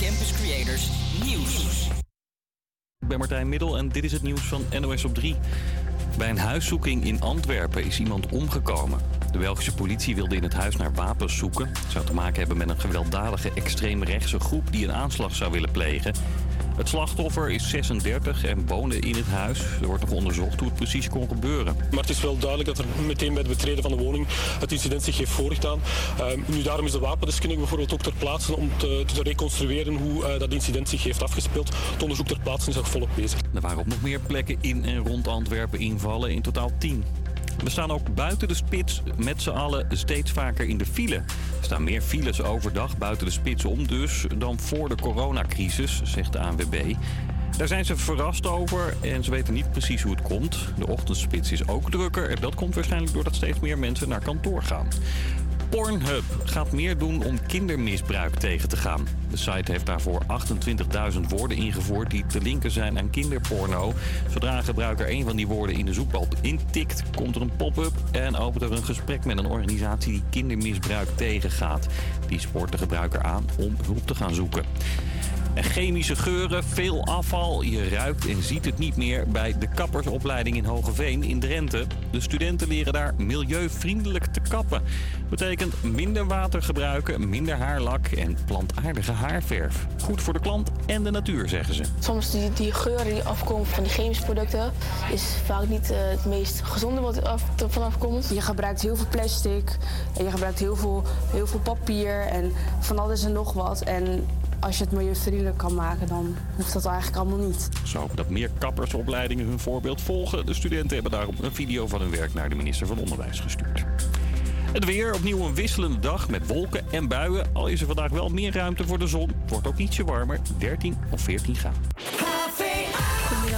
Campus Creators Nieuws. Ik ben Martijn Middel en dit is het nieuws van NOS op 3. Bij een huiszoeking in Antwerpen is iemand omgekomen. De Belgische politie wilde in het huis naar wapens zoeken. Zou te maken hebben met een gewelddadige extreemrechtse groep die een aanslag zou willen plegen. Het slachtoffer is 36 en woonde in het huis. Er wordt nog onderzocht hoe het precies kon gebeuren. Maar het is wel duidelijk dat er meteen bij het betreden van de woning het incident zich heeft voorgedaan. Uh, nu, daarom is de wapendeskundige bijvoorbeeld ook ter plaatse om te, te reconstrueren hoe uh, dat incident zich heeft afgespeeld. Het onderzoek ter plaatse is nog volop bezig. Er waren op nog meer plekken in en rond Antwerpen invallen, in totaal 10. We staan ook buiten de spits met z'n allen steeds vaker in de file. Er staan meer files overdag buiten de spits om dus dan voor de coronacrisis, zegt de ANWB. Daar zijn ze verrast over en ze weten niet precies hoe het komt. De ochtendspits is ook drukker en dat komt waarschijnlijk doordat steeds meer mensen naar kantoor gaan. Pornhub gaat meer doen om kindermisbruik tegen te gaan. De site heeft daarvoor 28.000 woorden ingevoerd die te linken zijn aan kinderporno. Zodra een gebruiker een van die woorden in de zoekbalk intikt, komt er een pop-up en opent er een gesprek met een organisatie die kindermisbruik tegengaat. Die spoort de gebruiker aan om hulp te gaan zoeken. En chemische geuren, veel afval. Je ruikt en ziet het niet meer bij de kappersopleiding in Hogeveen in Drenthe. De studenten leren daar milieuvriendelijk te kappen. Betekent minder water gebruiken, minder haarlak en plantaardige haarverf. Goed voor de klant en de natuur, zeggen ze. Soms die, die geur die afkomt van die chemische producten is vaak niet uh, het meest gezonde wat er af, vanaf komt. Je gebruikt heel veel plastic en je gebruikt heel veel, heel veel papier en van alles en nog wat. En als je het milieuvriendelijk kan maken, dan hoeft dat eigenlijk allemaal niet. Zo dat meer kappersopleidingen hun voorbeeld volgen. De studenten hebben daarom een video van hun werk naar de minister van Onderwijs gestuurd. Het weer, opnieuw een wisselende dag met wolken en buien. Al is er vandaag wel meer ruimte voor de zon. Het wordt ook ietsje warmer, 13 of 14 graden.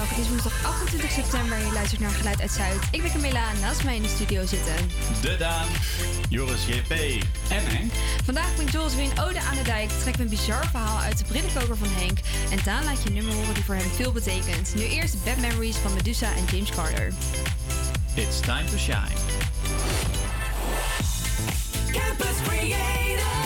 Goedemiddag, het is woensdag 28 september en je luistert naar Geluid uit Zuid. Ik ben Camilla naast mij in de studio zitten. De Daan, Joris JP en Henk. Vandaag brengt Joris weer een ode aan de dijk, trekt een bizar verhaal uit de brillenkoker van Henk. En Daan laat je nummer horen die voor hem veel betekent. Nu eerst Bad Memories van Medusa en James Carter. It's time to shine. Campus Creators,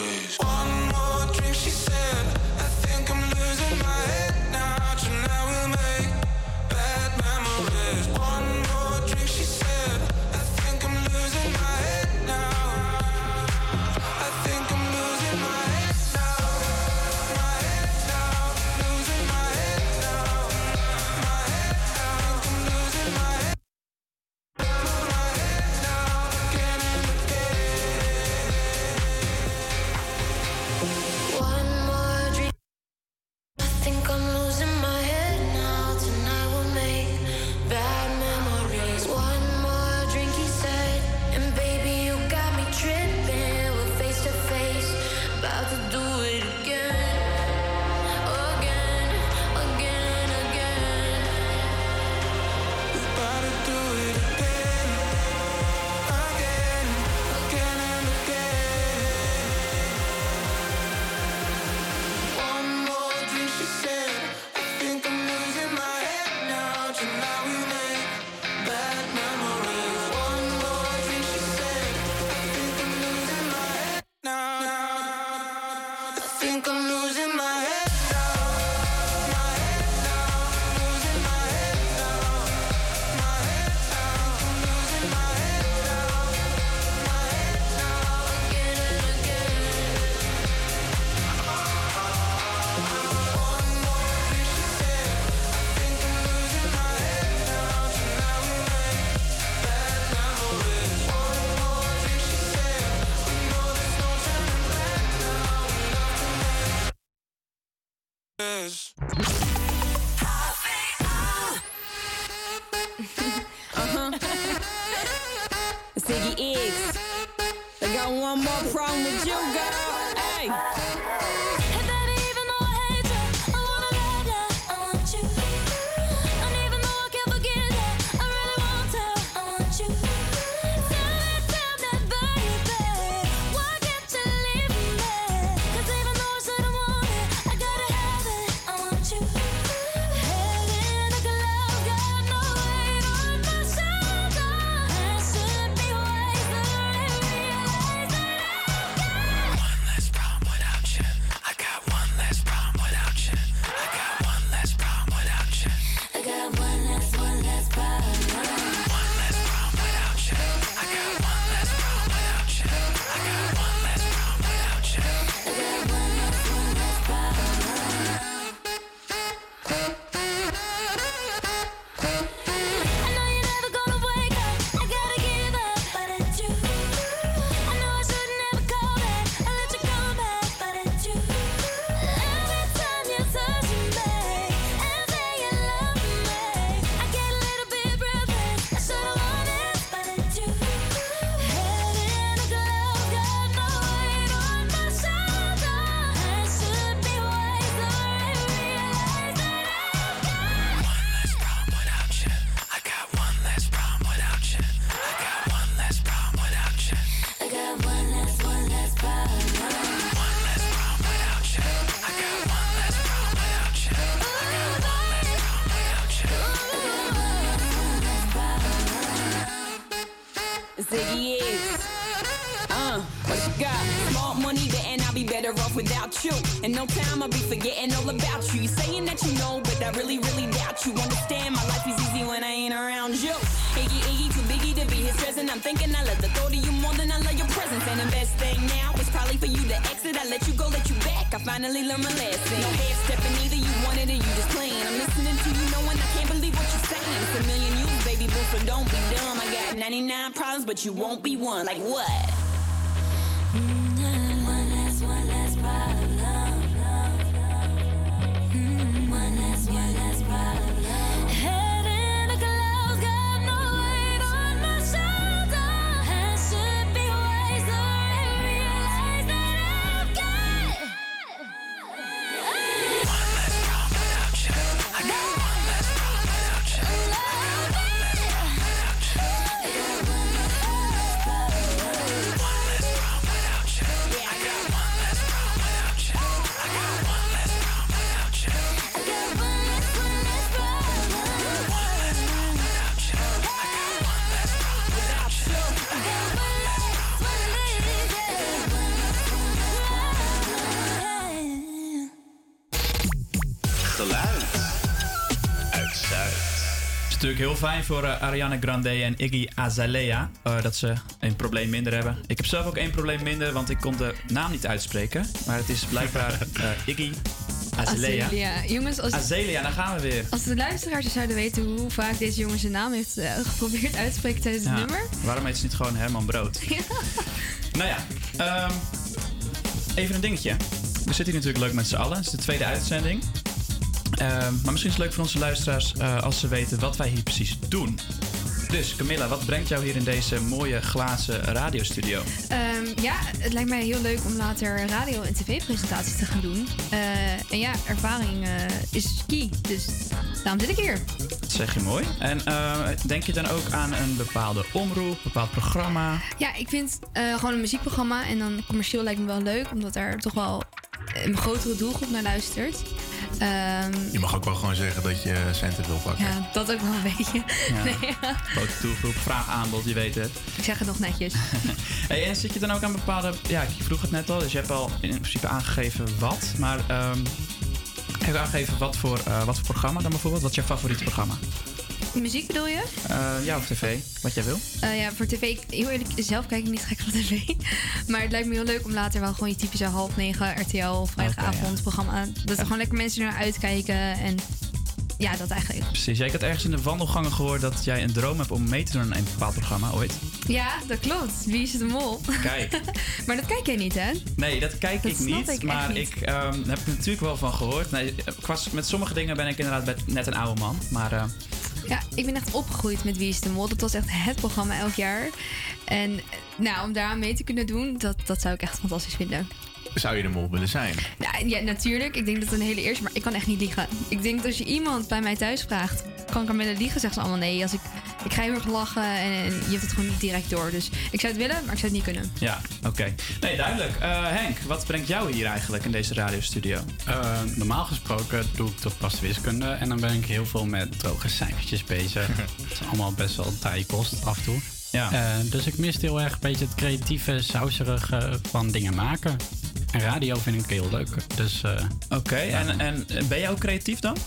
Finally learned my lesson. No half stepping either, you wanted it, you just playing. I'm listening to you, knowing I can't believe what you're saying. It's a million you, baby boo, so don't be dumb. I got 99 problems, but you won't be one. Like what? Mm, one less, one less problem. Heel fijn voor eh, Ariana Grande en Iggy Azalea eh, dat ze een probleem minder hebben. Ik heb zelf ook één probleem minder, want ik kon de naam niet uitspreken. Maar het is blijkbaar eh, Iggy Azalea. Azalea. Jongens, als, Azalea, daar gaan we weer. als de luisteraars zouden weten hoe vaak deze jongen zijn naam heeft geprobeerd uit te spreken tijdens het Ja, nummer. Waarom heet ze niet gewoon Herman Brood? Nou ja, ehm, even een dingetje. We zitten hier natuurlijk leuk met z'n allen. Het is de tweede uitzending. Ehm, maar misschien is het leuk voor onze luisteraars eh, als ze weten wat wij hier precies doen. Dus Camilla, wat brengt jou hier in deze mooie glazen radiostudio? Ehm, ja, het lijkt mij heel leuk om later radio- en tv-presentaties te gaan doen. Eh, en ja, ervaring eh, is key. Dus daarom zit ik hier. Dat zeg je mooi. En denk je dan ook aan een bepaalde omroep, een bepaald programma? Ja, ik vind gewoon een muziekprogramma en dan commercieel lijkt me wel leuk, omdat daar toch wel een grotere doelgroep naar luistert. Ehm, Je mag ook wel gewoon zeggen dat je centen wil pakken. ja, dat ook wel een beetje. Ja. Nee, ja. Doelgroep, vraag aanbod, je weet het. Ik zeg het nog netjes. Hey, en zit je dan ook aan bepaalde... Ja, ik vroeg het net al, dus je hebt al in principe aangegeven wat. Maar ehm heb je aangegeven wat voor, eh, wat voor programma dan bijvoorbeeld? Wat is jouw favoriete programma? Muziek bedoel je? Eh, ja, of tv, wat jij wil. Eh, ja, voor tv, heel eerlijk, zelf kijk ik niet gek van tv. Maar het lijkt me heel leuk om later wel gewoon je typische half negen RTL vrijdagavond programma. Dat er gewoon lekker mensen naar uitkijken. En ja, dat eigenlijk. Precies, ik had ergens in de wandelgangen gehoord dat jij een droom hebt om mee te doen aan een bepaald programma ooit. Ja, dat klopt. Wie is het de mol? Kijk. maar dat kijk jij niet, hè? Nee, dat kijk Dat ik niet. ik maar niet. ik ehm, heb er natuurlijk wel van gehoord. Nee, qua- met sommige dingen ben ik inderdaad net een oude man. Maar eh, Ja, ik ben echt opgegroeid met Wie is de Mol. Dat was echt het programma elk jaar. En nou, om daaraan mee te kunnen doen, dat, dat zou ik echt fantastisch vinden. Zou je de mol willen zijn? Ja, ja, natuurlijk. Ik denk dat het een hele eerste, maar ik kan echt niet liegen. Ik denk dat als je iemand bij mij thuis vraagt, kan ik ermee liegen? Zeggen ze allemaal nee. Als ik, ik ga heel erg lachen en, en je hebt het gewoon niet direct door. Dus ik zou het willen, maar ik zou het niet kunnen. Ja, oké. Nee, duidelijk. Eh, Henk, wat brengt jou hier eigenlijk in deze radiostudio? Eh, normaal gesproken doe ik toch pas wiskunde en dan ben ik heel veel met droge cijfertjes bezig. Het is allemaal best wel taai kost af en toe. Ja. Eh, dus ik mis heel erg een beetje het creatieve, sauserige van dingen maken. En radio vind ik heel leuk. Dus, Oké, en, en ben jij ook creatief dan?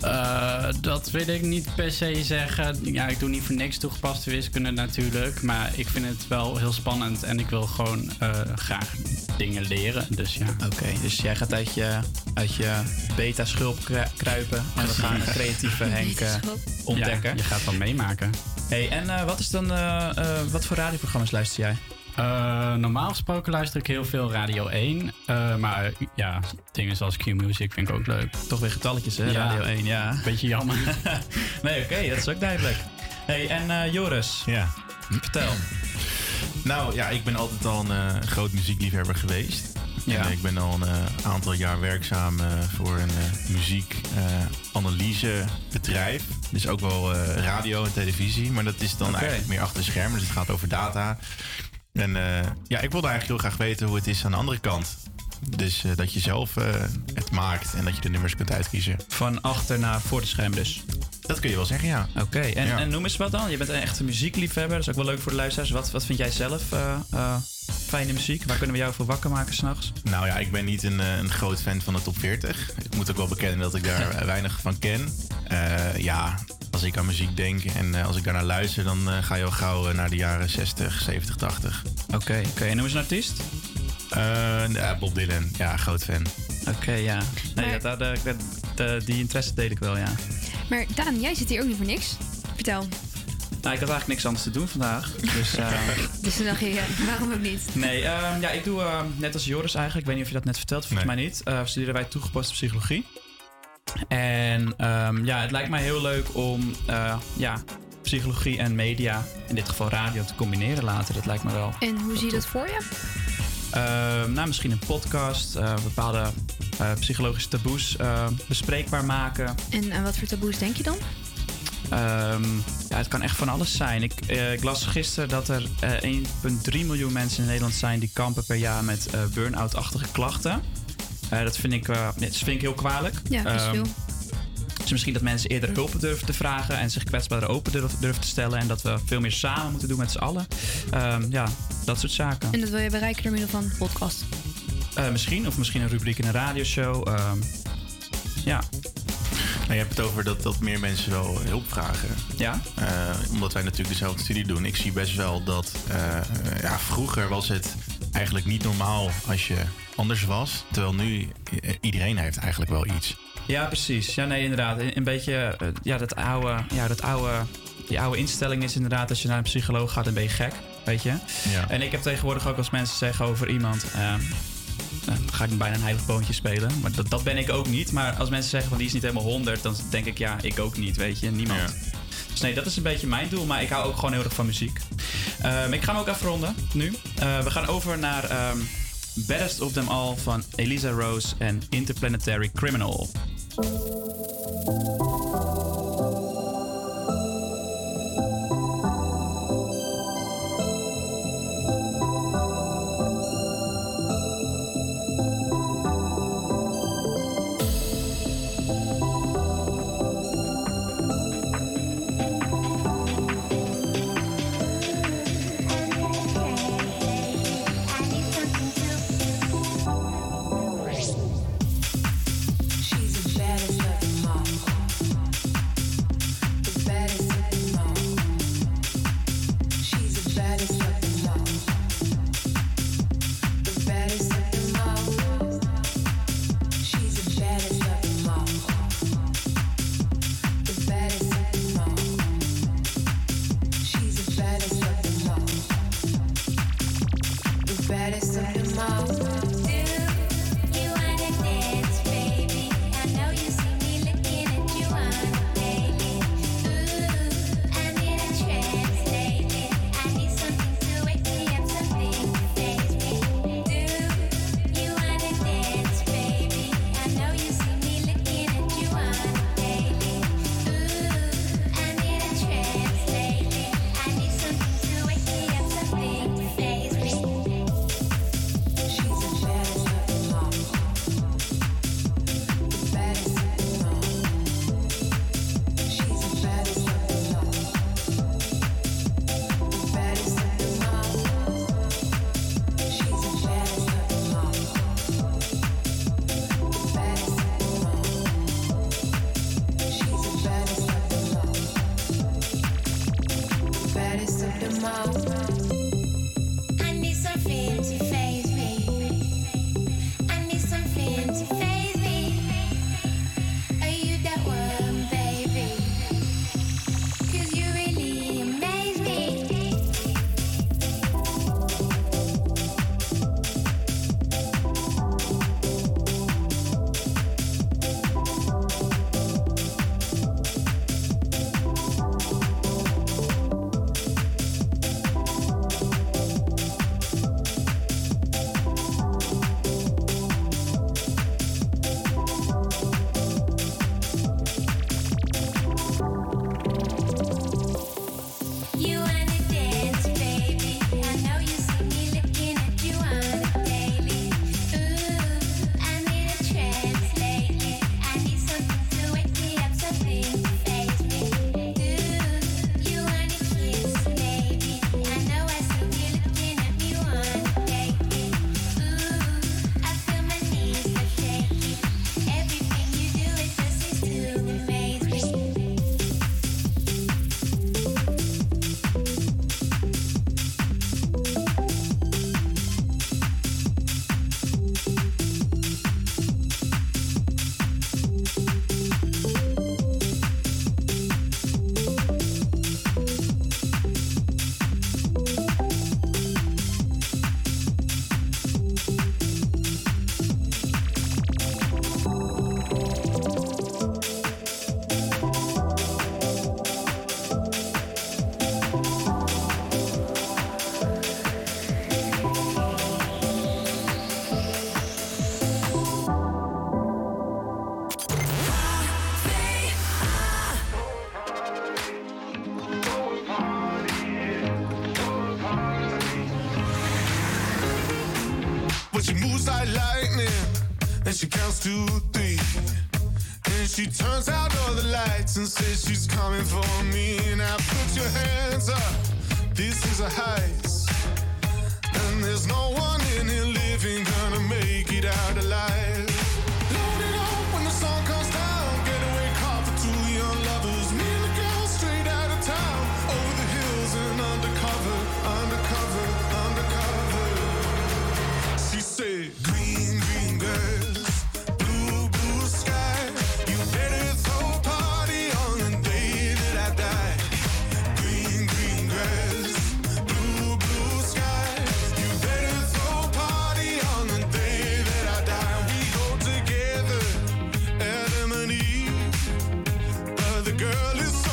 Eh, dat wil ik niet per se zeggen. Ja, ik doe niet voor niks toegepaste wiskunde natuurlijk. Maar ik vind het wel heel spannend en ik wil gewoon eh, graag dingen leren. Dus ja. Oké, dus jij gaat uit je, uit je beta-schulp kru- kruipen en we gaan een creatieve Henk eh, ontdekken. Ja, je gaat wel meemaken. Hey, en eh, wat is dan, wat voor radioprogramma's luister jij? Eh, normaal gesproken luister ik heel veel Radio 1. eh, maar ja, dingen zoals Q-Music vind ik ook leuk. Toch weer getalletjes, hè? Ja. Radio 1, ja. Beetje jammer. nee, oké, dat is ook duidelijk. Hey, en eh, Joris, Ja. vertel. Nou ja, ik ben altijd al een groot muziekliefhebber geweest. Ja. En, ik ben al een aantal jaar werkzaam eh, voor een muziekanalyse-bedrijf. dus ook wel eh, radio en televisie. Maar dat is dan eigenlijk meer achter de schermen. Dus het gaat over data. En eh, ja, ik wilde eigenlijk heel graag weten hoe het is aan de andere kant. Dus eh, dat je zelf eh, het maakt en dat je de nummers kunt uitkiezen. Van achter naar voor de scherm dus. Dat kun je wel zeggen, ja. Oké, en, Ja. en noem eens wat dan. Je bent een echte muziekliefhebber. Dat is ook wel leuk voor de luisteraars. Wat, wat vind jij zelf fijne muziek? Waar kunnen we jou voor wakker maken s'nachts? Nou ja, ik ben niet een, een groot fan van de top 40. Ik moet ook wel bekennen dat ik daar weinig van ken. Ja, als ik aan muziek denk en eh, als ik daarnaar luister, dan eh, ga je al gauw eh, naar de jaren 60, 70, 80. Oké, oké. En noem eens een artiest? Eh, ja, Bob Dylan, ja, groot fan. Oké, ja. Nee, Maar- dat, dat, dat- dat- die interesse deel ik wel, ja. Maar Daan, jij zit hier ook niet voor niks. Vertel. Nou, ik had eigenlijk niks anders te doen vandaag. Dus eh, Dus toen dacht je, waarom ook niet? nee, ehm, ja, ik doe ehm, net als Joris eigenlijk. Ik weet niet of je dat net vertelt, volgens mij niet. Eh studeren wij toegepaste psychologie. En ehm, ja, het lijkt mij heel leuk om eh, ja, psychologie en media, in dit geval radio, te combineren later. Dat lijkt me wel. En hoe zie je dat voor je? Ehm, nou, misschien een podcast, eh, bepaalde eh, psychologische taboes bespreekbaar maken. En aan wat voor taboes denk je dan? Ehm, ja, het kan echt van alles zijn. Ik, ik las gisteren dat er eh 1,3 miljoen mensen in Nederland zijn die kampen per jaar met eh burn-out-achtige klachten. Eh, dat, vind ik, eh, dat vind ik heel kwalijk. Ja, dat is veel. dus misschien dat mensen eerder hulp durven te vragen en zich kwetsbaarder open durven, te stellen. En dat we veel meer samen moeten doen met z'n allen. Ehm, ja, dat soort zaken. En dat wil je bereiken door middel van een podcast. Eh, misschien, of misschien een rubriek in een radioshow. Ehm, ja. Nou, je hebt het over dat, dat meer mensen wel hulp vragen. Ja. Eh, omdat wij natuurlijk dezelfde studie doen. Ik zie best wel dat eh, ja, vroeger was het eigenlijk niet normaal als je anders was. Terwijl nu iedereen heeft eigenlijk wel iets. Ja, precies. Ja, nee, inderdaad. Een, beetje, eh, ja, dat oude, ja, dat oude, die oude instelling is inderdaad, als je naar een psycholoog gaat, dan ben je gek, weet je. Ja. En ik heb tegenwoordig ook als mensen zeggen over iemand, eh, nou, dan ga ik bijna een heilig boontje spelen. Maar dat, dat ben ik ook niet. Maar als mensen zeggen van die is niet helemaal 100, dan denk ik ja, ik ook niet, weet je. Niemand. Dus nee, dat is een beetje mijn doel. Maar ik hou ook gewoon heel erg van muziek. Ehm, ik ga hem ook afronden nu. Eh, we gaan over naar ehm Baddest of Them All van Elisa Rose en Interplanetary Criminal. two, three. Then she turns out all the lights and says she's coming for me. Now put your hands up. This is a high. girl is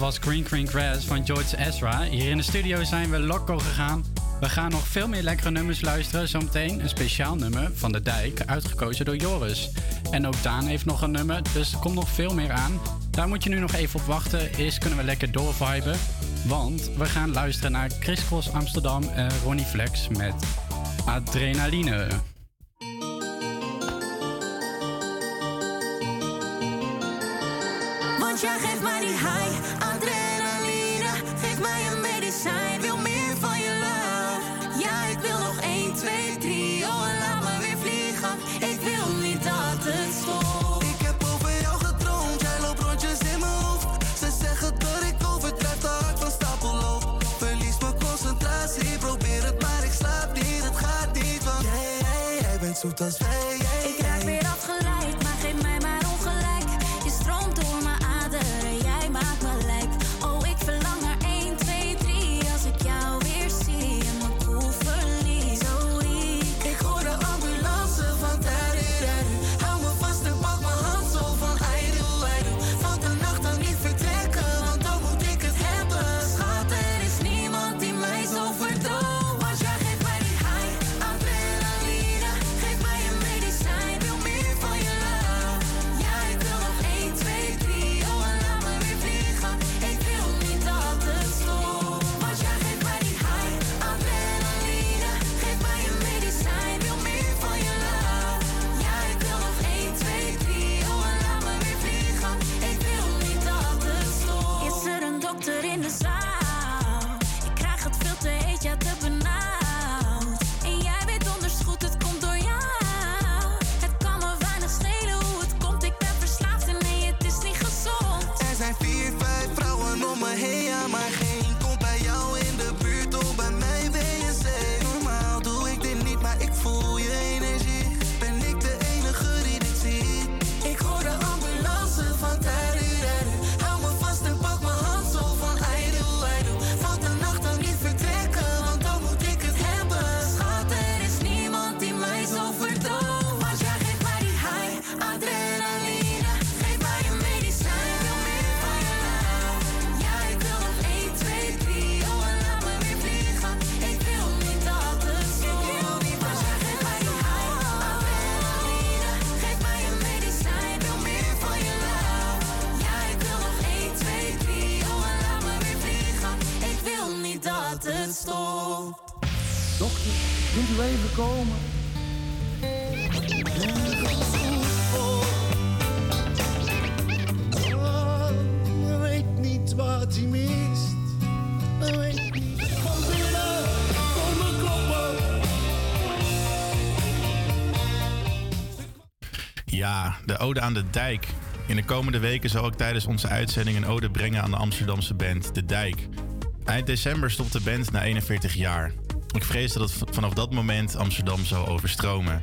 was Green Green Grass van George Ezra. Hier in de studio zijn we loco gegaan. We gaan nog veel meer lekkere nummers luisteren. Zometeen een speciaal nummer van De Dijk, uitgekozen door Joris. En ook Daan heeft nog een nummer, dus er komt nog veel meer aan. Daar moet je nu nog even op wachten. Eerst kunnen we lekker doorviben. Want we gaan luisteren naar Chris Cross Amsterdam en Ronnie Flex met Adrenaline. Want jij geeft mij die high. That's de Ode aan de Dijk. In de komende weken zal ik tijdens onze uitzending een ode brengen aan de Amsterdamse band De Dijk. Eind december stopt de band na 41 jaar. Ik vrees dat het vanaf dat moment Amsterdam zal overstromen.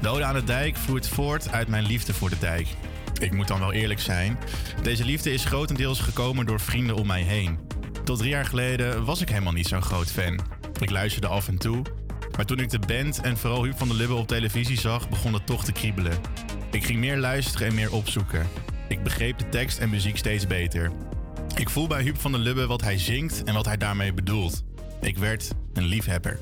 De Ode aan de Dijk voert voort uit mijn liefde voor de dijk. Ik moet dan wel eerlijk zijn. Deze liefde is grotendeels gekomen door vrienden om mij heen. Tot drie jaar geleden was ik helemaal niet zo'n groot fan. Ik luisterde af en toe. Maar toen ik de band en vooral Huub van der Lubbe op televisie zag, begon het toch te kriebelen. Ik ging meer luisteren en meer opzoeken. Ik begreep de tekst en muziek steeds beter. Ik voel bij Huub van der Lubbe wat hij zingt en wat hij daarmee bedoelt. Ik werd een liefhebber.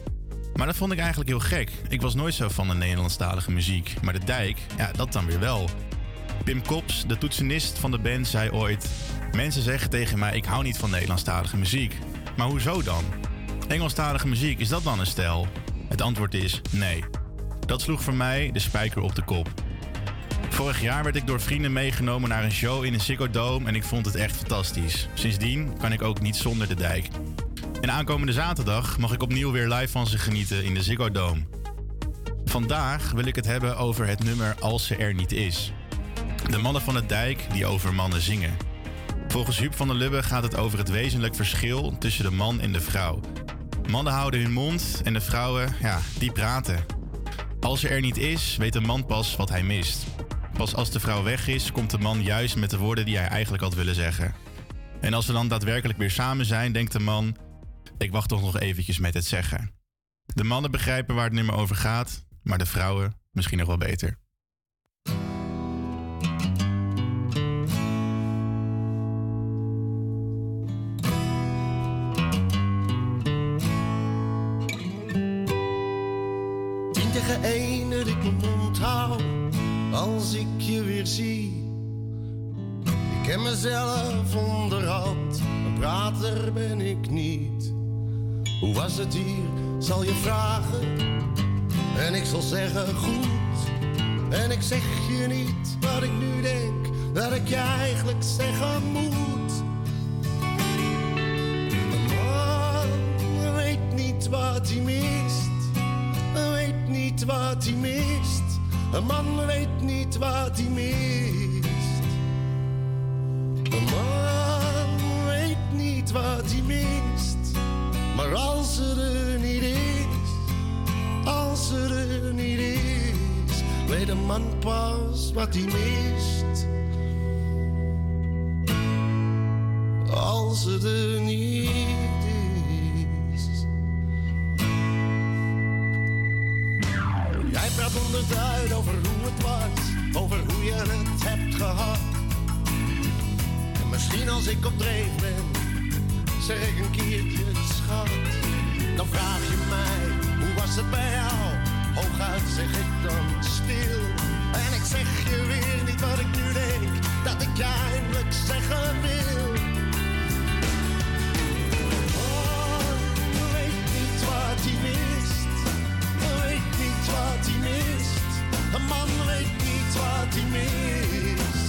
Maar dat vond ik eigenlijk heel gek. Ik was nooit zo van de Nederlandstalige muziek. Maar de dijk, ja, dat dan weer wel. Pim Kops, de toetsenist van de band, zei ooit... Mensen zeggen tegen mij, ik hou niet van Nederlandstalige muziek. Maar hoezo dan? Engelstalige muziek, is dat dan een stijl? Het antwoord is nee. Dat sloeg voor mij de spijker op de kop. Vorig jaar werd ik door vrienden meegenomen naar een show in een Ziggo Dome en ik vond het echt fantastisch. Sindsdien kan ik ook niet zonder de dijk. En aankomende zaterdag mag ik opnieuw weer live van ze genieten in de Ziggo Dome. Vandaag wil ik het hebben over het nummer Als ze er niet is. De mannen van de dijk die over mannen zingen. Volgens Huub van der Lubbe gaat het over het wezenlijk verschil tussen de man en de vrouw. Mannen houden hun mond en de vrouwen, ja, die praten. Als ze er niet is, weet de man pas wat hij mist. Pas als de vrouw weg is, komt de man juist met de woorden die hij eigenlijk had willen zeggen. En als ze dan daadwerkelijk weer samen zijn, denkt de man: Ik wacht toch nog eventjes met het zeggen. De mannen begrijpen waar het nummer over gaat, maar de vrouwen misschien nog wel beter. Ik ken mezelf onderhand, een prater ben ik niet. Hoe was het hier, zal je vragen. En ik zal zeggen goed. En ik zeg je niet wat ik nu denk, dat ik je eigenlijk zeggen moet. Een man weet niet wat hij mist. Weet niet wat hij mist. Een man weet niet wat hij mist. Een man weet niet wat hij mist. Maar als ze er niet is, als ze er niet is, weet een man pas wat hij mist. Als ze er niet is. Praat onderduid over hoe het was, over hoe je het hebt gehad. En misschien als ik op dreef ben, zeg ik een keertje schat. Dan vraag je mij, hoe was het bij jou? Hooguit zeg ik dan stil. En ik zeg je weer niet wat ik nu denk, dat ik je eindelijk zeggen wil. Een man weet niet wat hij mist.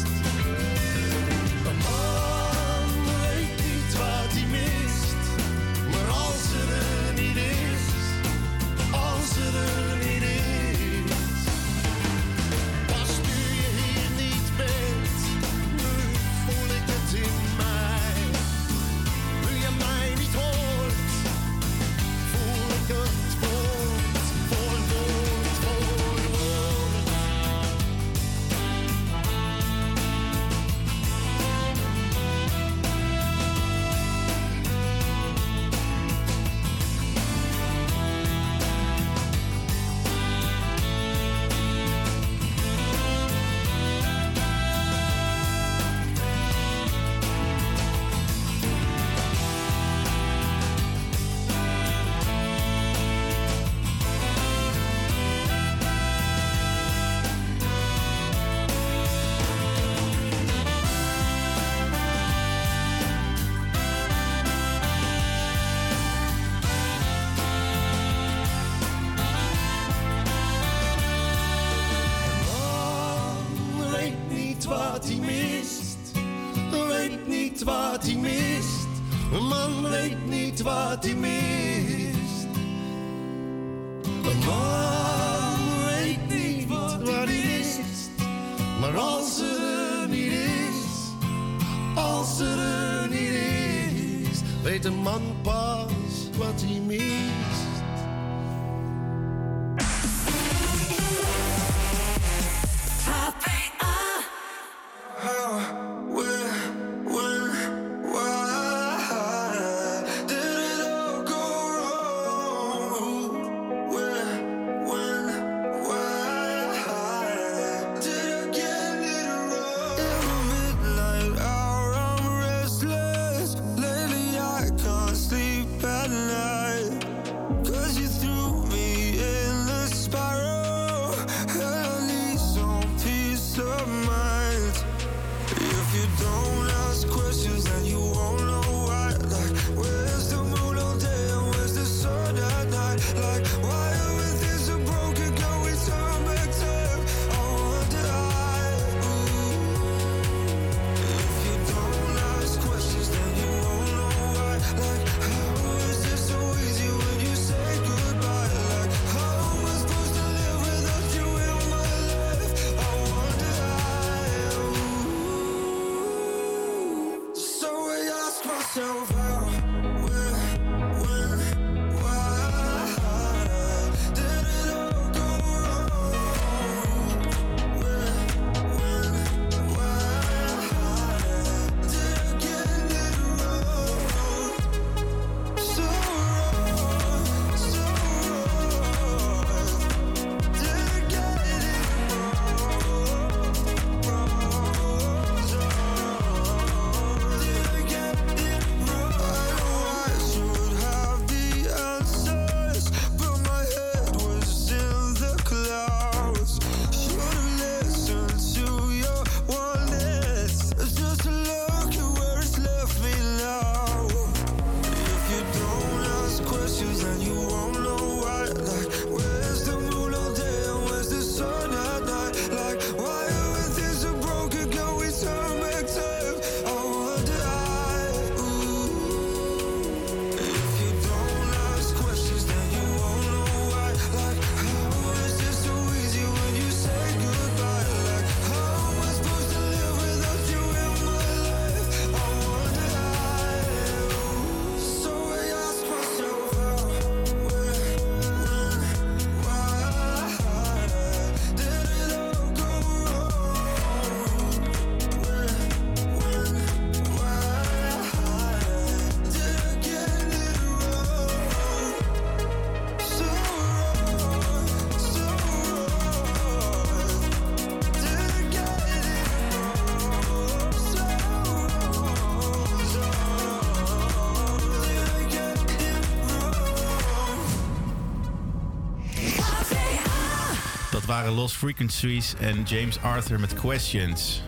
Waren Lost Frequencies en James Arthur met Questions.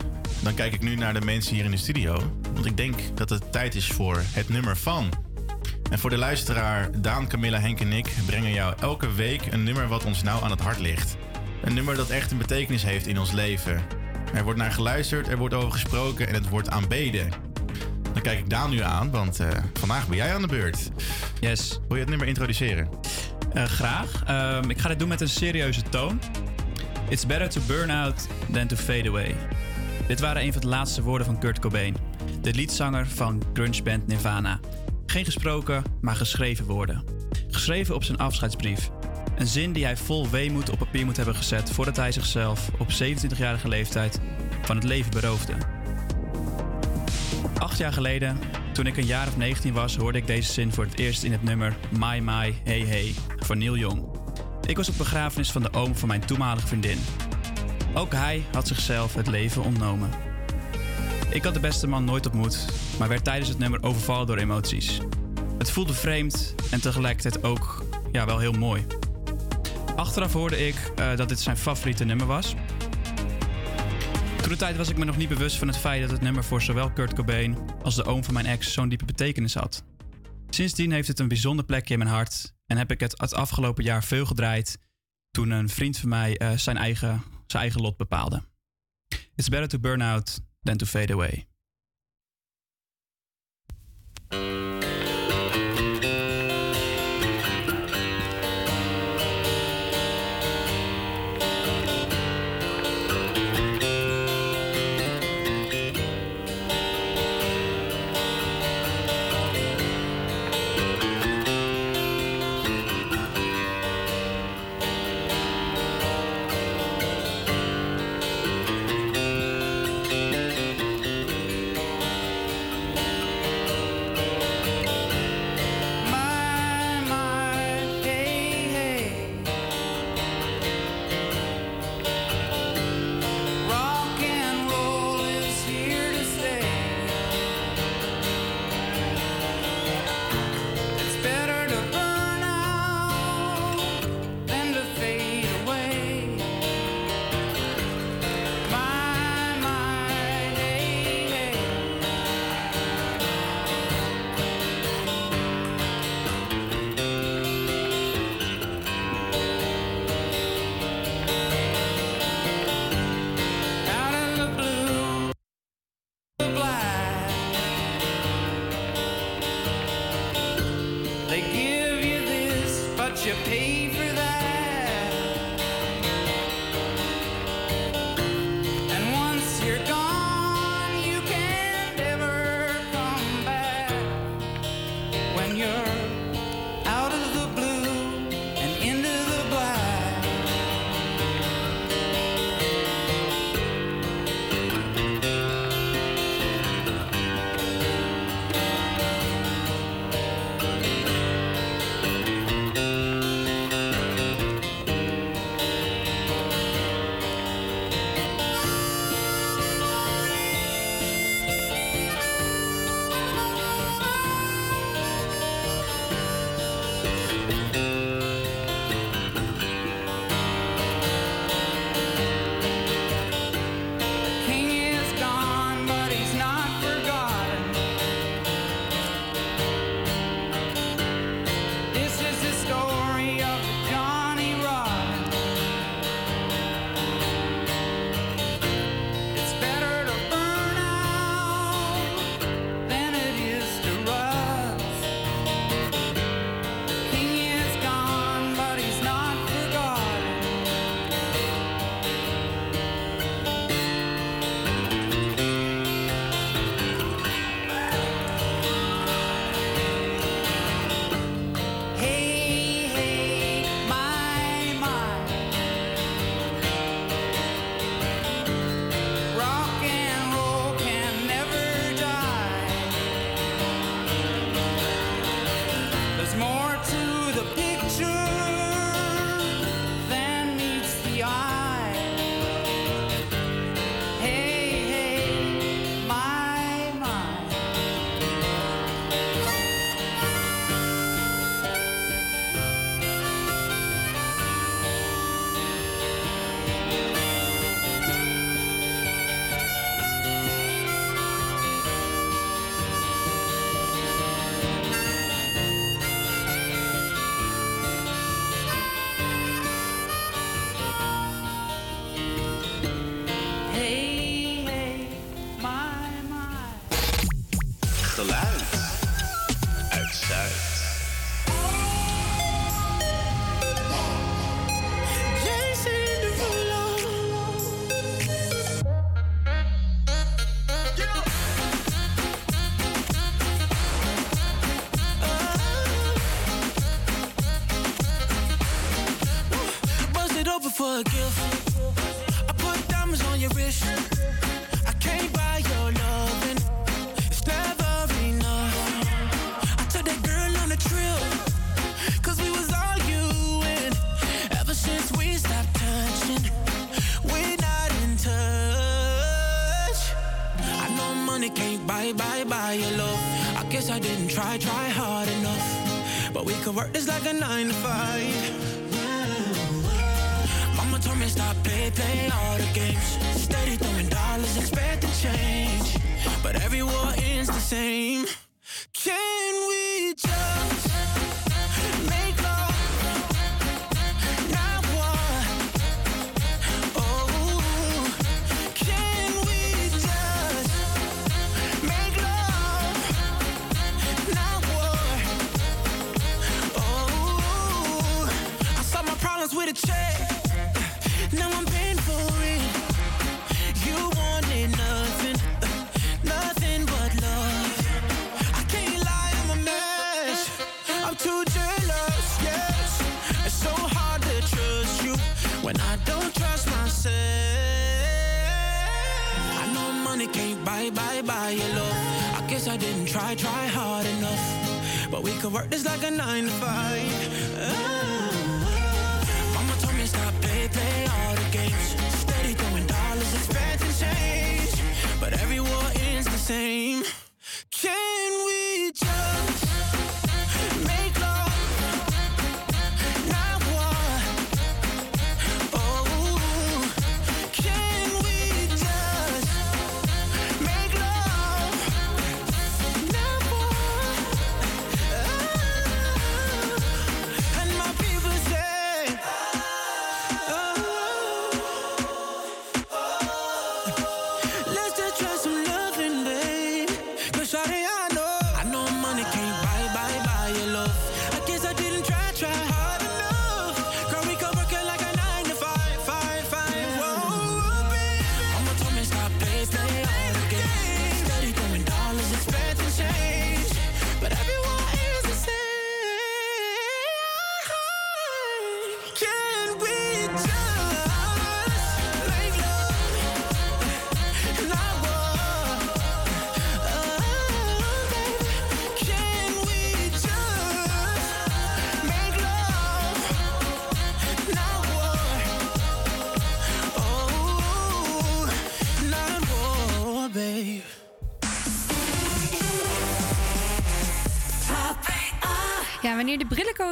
Dan kijk ik nu naar de mensen hier in de studio. Want ik denk dat het tijd is voor het nummer van. En voor de luisteraar, Daan, Camilla, Henk en ik brengen jou elke week een nummer wat ons nou aan het hart ligt. Een nummer dat echt een betekenis heeft in ons leven. Er wordt naar geluisterd, er wordt over gesproken en het wordt aanbeden. Dan kijk ik Daan nu aan, want eh, vandaag ben jij aan de beurt. Yes. Wil je het nummer introduceren? Eh, graag. Ehm, ik ga dit doen met een serieuze toon. It's better to burn out than to fade away. Dit waren een van de laatste woorden van Kurt Cobain, de liedzanger van grungeband Nirvana. Geen gesproken, maar geschreven woorden. Geschreven op zijn afscheidsbrief. Een zin die hij vol weemoed op papier moet hebben gezet voordat hij zichzelf op 27-jarige leeftijd van het leven beroofde. Acht jaar geleden, toen ik een jaar of 19 was, hoorde ik deze zin voor het eerst in het nummer My My Hey Hey van Neil Young. Ik was op begrafenis van de oom van mijn toenmalige vriendin. Ook hij had zichzelf het leven ontnomen. Ik had de beste man nooit ontmoet, maar werd tijdens het nummer overvallen door emoties. Het voelde vreemd en tegelijkertijd ook ja, wel heel mooi. Achteraf hoorde ik eh, dat dit zijn favoriete nummer was. Toen de tijd was ik me nog niet bewust van het feit dat het nummer voor zowel Kurt Cobain als de oom van mijn ex zo'n diepe betekenis had. Sindsdien heeft het een bijzonder plekje in mijn hart en heb ik het het afgelopen jaar veel gedraaid toen een vriend van mij eh, zijn, eigen, zijn eigen lot bepaalde. It's better to burn out than to fade away. Play, all the games.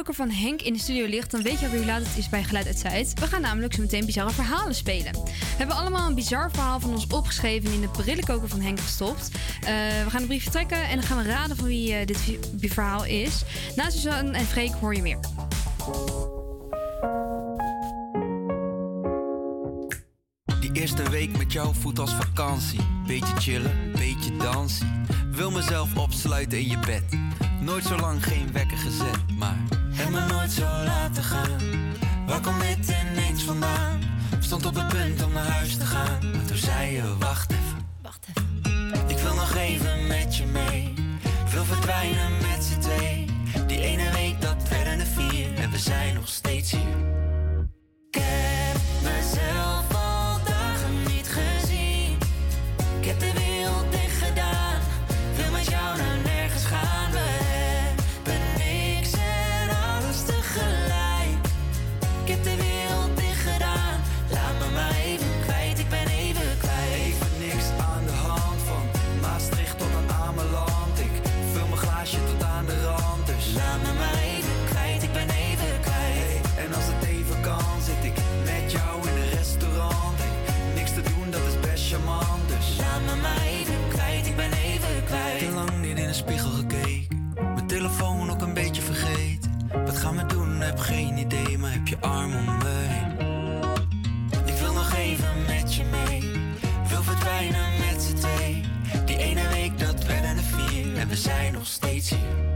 kookworker van Henk in de studio ligt, dan weet je alweer hoe laat het is bij Geluid uit Zuid. We gaan namelijk zo meteen bizarre verhalen spelen. We hebben allemaal een bizar verhaal van ons opgeschreven en in de brillenkoker van Henk gestopt. Eh, we gaan een briefje trekken en dan gaan we raden van wie eh, dit verhaal is. Na Suzanne en Freek hoor je meer. Die eerste week met jou voet als vakantie. Beetje chillen, beetje dansen. Wil mezelf opsluiten in je bed. Nooit zo lang geen wekker gezet. Stond op het punt om naar huis te gaan. Maar toen zei je, wacht even. Wacht even. Ik wil nog even met je mee. Ik wil verdwijnen met z'n twee. Die ene week, dat werden er vier. En we zijn nog steeds. zijn nog steeds hier.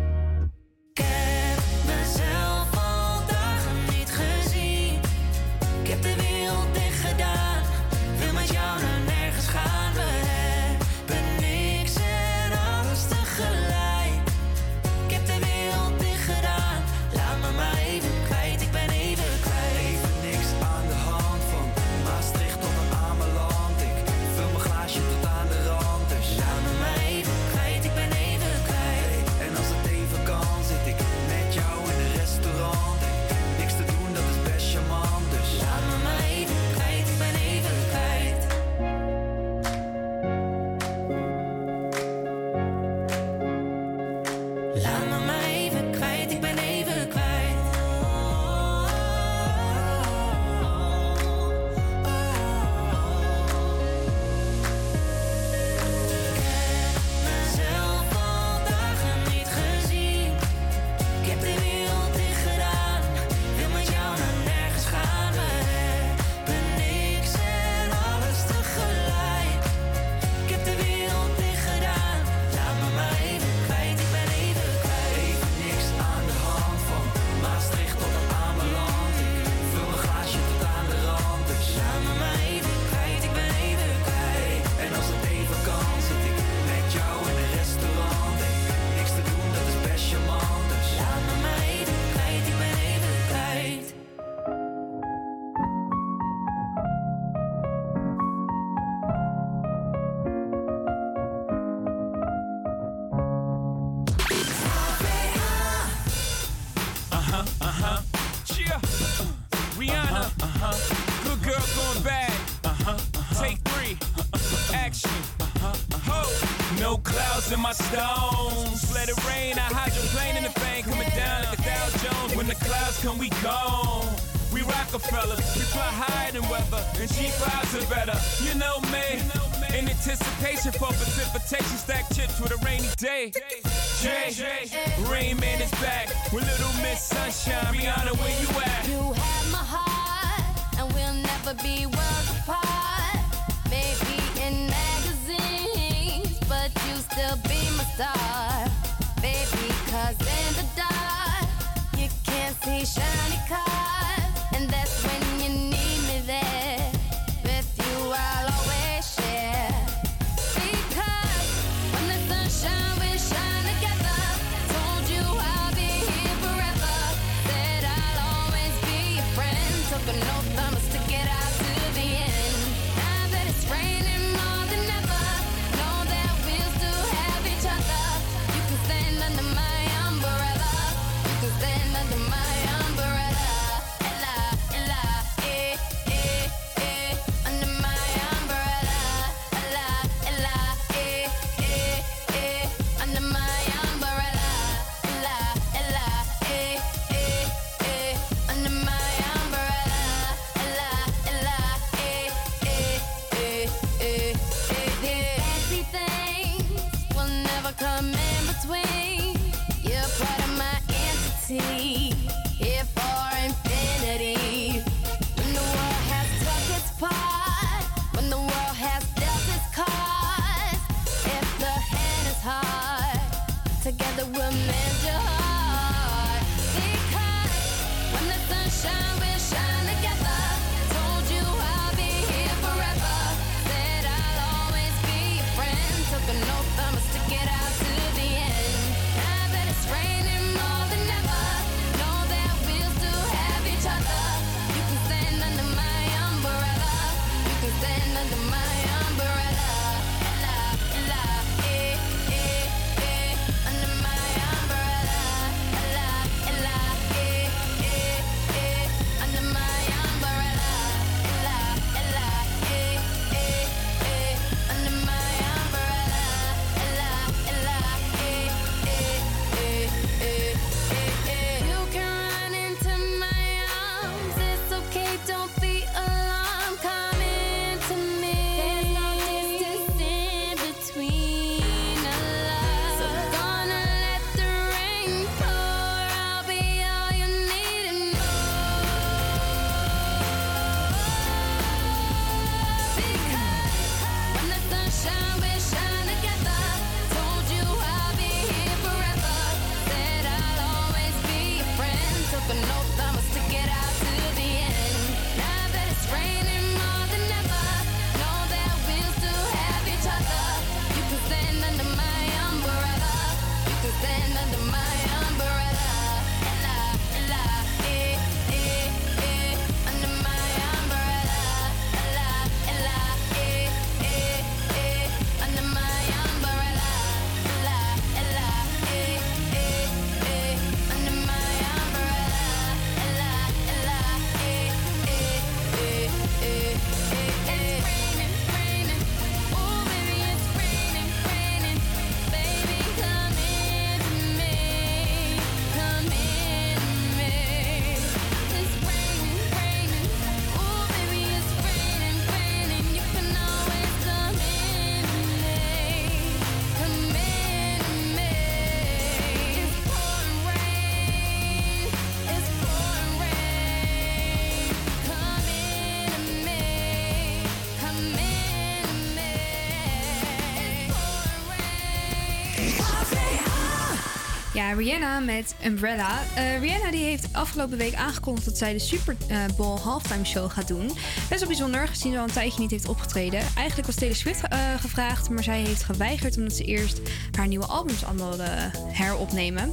Rihanna met Umbrella. Eh, Rihanna die heeft afgelopen week aangekondigd dat zij de Super eh, Bowl halftime show gaat doen. Best wel bijzonder, gezien ze al een tijdje niet heeft opgetreden. Eigenlijk was Taylor Swift eh, gevraagd, maar zij heeft geweigerd omdat ze eerst haar nieuwe albums allemaal wilde heropnemen.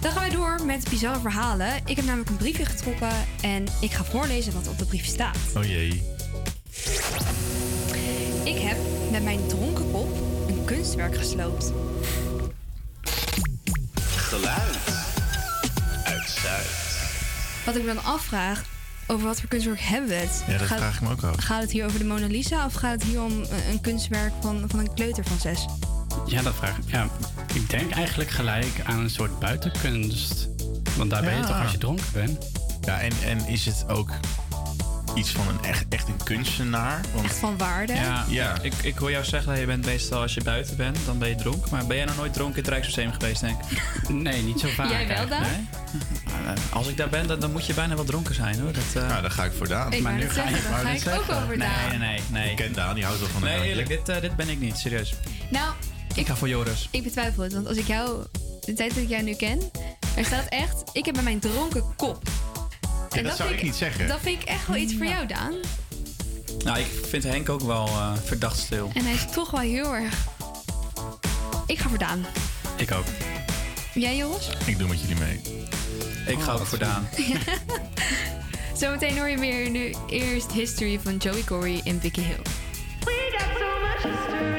Dan gaan wij door met bizarre verhalen. Ik heb namelijk een briefje getrokken en ik ga voorlezen wat op de brief staat. Oh jee. Ik heb met mijn dronken kop een kunstwerk gesloopt. Wat ik me dan afvraag, over wat voor kunstwerk hebben we het? Ja, dat gaat, vraag ik me ook af. Gaat het hier over de Mona Lisa of gaat het hier om eh, een kunstwerk van, van een kleuter van zes? Ja, dat vraag ik. Ja, ik denk eigenlijk gelijk aan een soort buitenkunst. Want daar ben je toch als je dronken bent. Ja, en, en is het ook iets van een echt, echt een kunstenaar? Want, Echt van waarde? Ja, Ja. Ik, ik hoor jou zeggen dat je bent meestal als je buiten bent, dan ben je dronken. Maar ben jij nog nooit dronken in het Rijksmuseum geweest, denk ik? Nee, niet zo vaak. Jij wel dan? Nee? Als ik daar ben, dan, dan moet je bijna wel dronken zijn hoor. Dat, eh, Nou, daar ga ik voor Daan. Ik wou net zeggen, dan ga ik ook over Daan. nee, nee. nee. Ik ken Daan, die houdt wel van een Nee, eerlijk, dit, eh, dit ben ik niet, serieus. Nou, Ik ga voor Joris. ik betwijfel het. Want als ik jou, de tijd dat ik jou nu ken, er staat echt, ik heb bij mijn dronken kop. Ja, dat zou ik niet zeggen. Dat vind ik echt wel iets voor jou, Daan. Nou, ik vind Henk ook wel eh, verdacht stil. En hij is toch wel heel erg... Ik ga voor Daan. Ik ook. Jij, Joris? Ik doe met jullie mee. Ik ga ook voor Daan. Zometeen hoor je weer nu eerst History van Joey Corey en Vicky Hill. We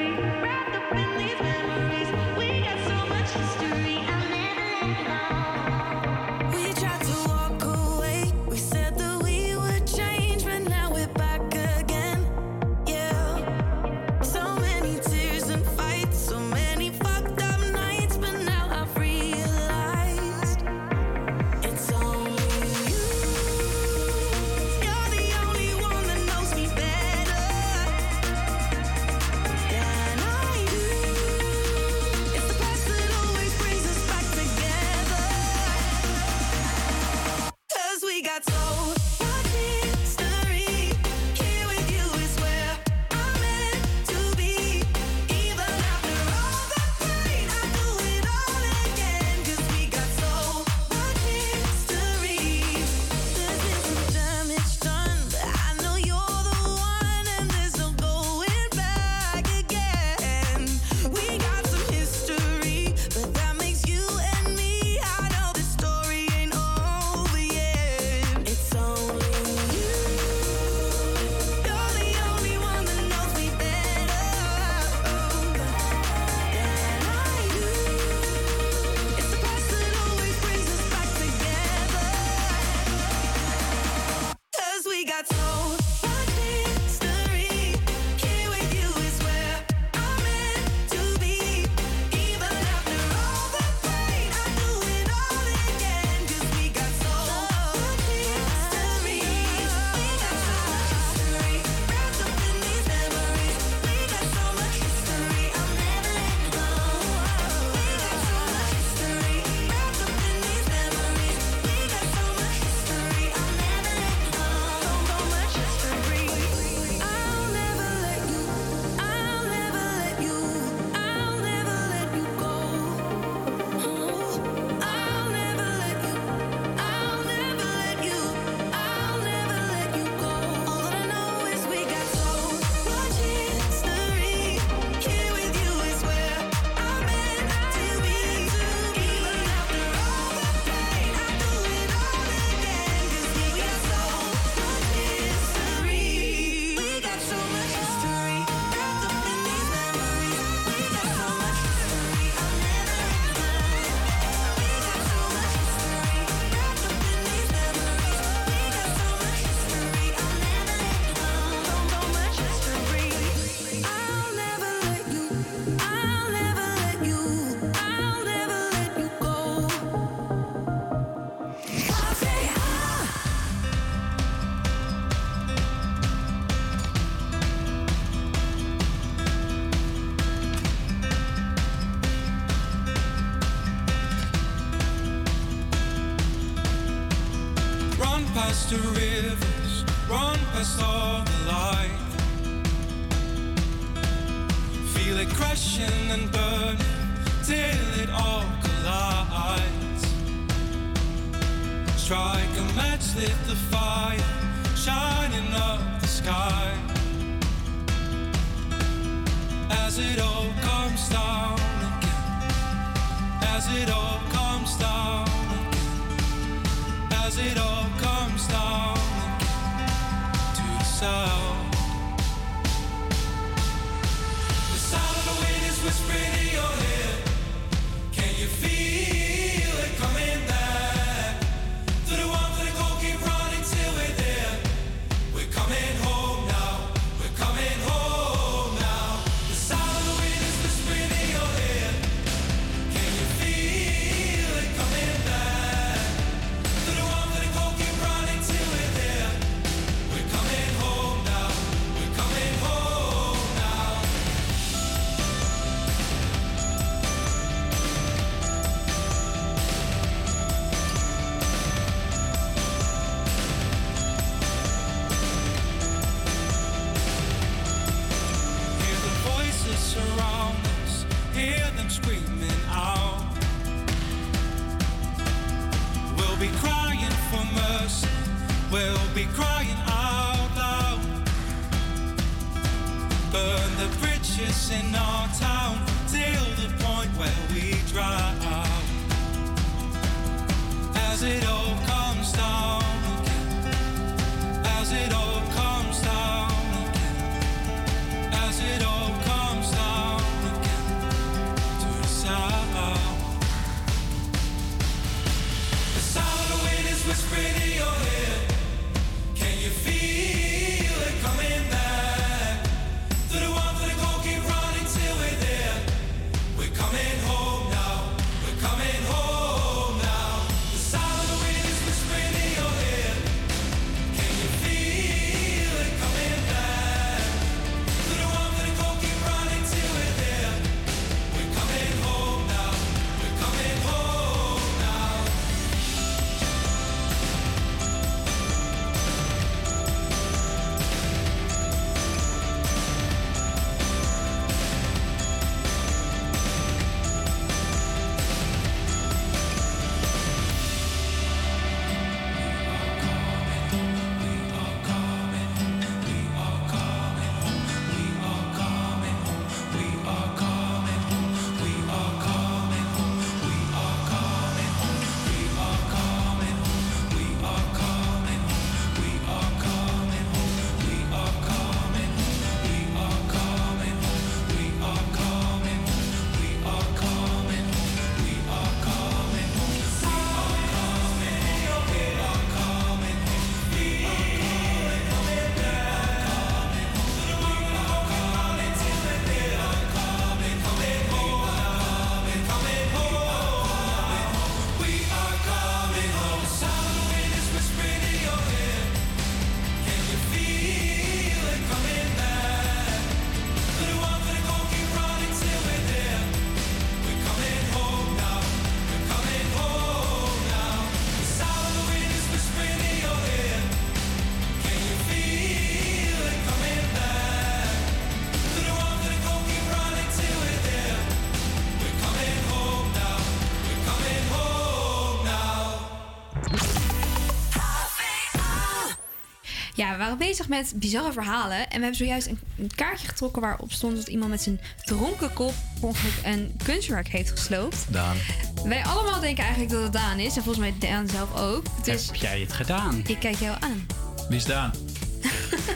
Ja, we waren bezig met bizarre verhalen. En we hebben zojuist een, een kaartje getrokken waarop stond dat iemand met zijn dronken kop ongeluk een kunstwerk heeft gesloopt. Daan. Wij allemaal denken eigenlijk dat het Daan is. En volgens mij Daan zelf ook. Dus Heb jij het gedaan? ik kijk jou aan. Wie is Daan?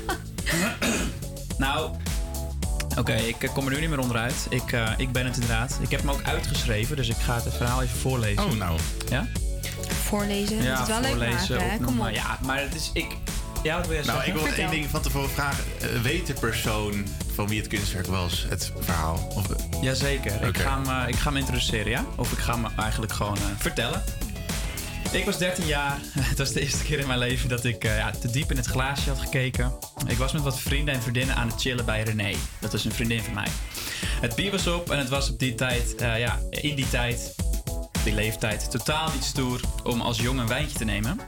nou, oké, ik eh, kom er nu niet meer onderuit. Ik, eh, ik ben het inderdaad. Ik heb hem ook uitgeschreven, dus ik ga het verhaal even voorlezen. Oh, nou. Ja? Voorlezen. moet het wel leuk maken, hè? Kom maar. op. Ja, maar het is... Ik, ja, wat wil jij Nou, zeggen? ik wil één ding van tevoren vragen. Eh, weet de persoon van wie het kunstwerk was, het verhaal? Of, Jazeker. Ik, ga hem, eh, ik ga hem introduceren, ja? Of ik ga hem eigenlijk gewoon eh, vertellen. Ik was 13 jaar. Het was de eerste keer in mijn leven dat ik eh, ja, te diep in het glaasje had gekeken. Ik was met wat vrienden en vriendinnen aan het chillen bij René. Dat is een vriendin van mij. Het bier was op en het was op die tijd, eh, ja, in die tijd, die leeftijd, totaal niet stoer om als jong een wijntje te nemen.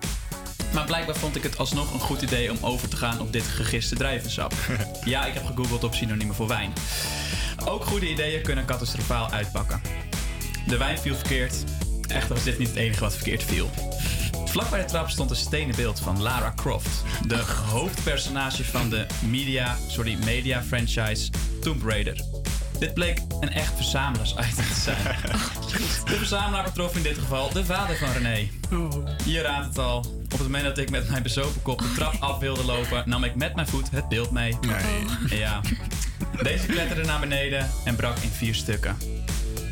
Maar blijkbaar vond ik het alsnog een goed idee om over te gaan op dit gegiste druivensap. ja, ik heb gegoogeld op synoniemen voor wijn. Ook goede ideeën kunnen catastrofaal uitpakken. De wijn viel verkeerd. Echter was dit niet het enige wat verkeerd viel. Vlak bij de trap stond een stenen beeld van Lara Croft, de hoofdpersonage van de media, sorry, media franchise Tomb Raider. Dit bleek een echt verzamelaarsitem te zijn. De verzamelaar betrof in dit geval de vader van René. Je raadt het al. Op het moment dat ik met mijn bezopen kop de trap af wilde lopen, nam ik met mijn voet het beeld mee. Nee. Ja. Deze kletterde naar beneden en brak in vier stukken.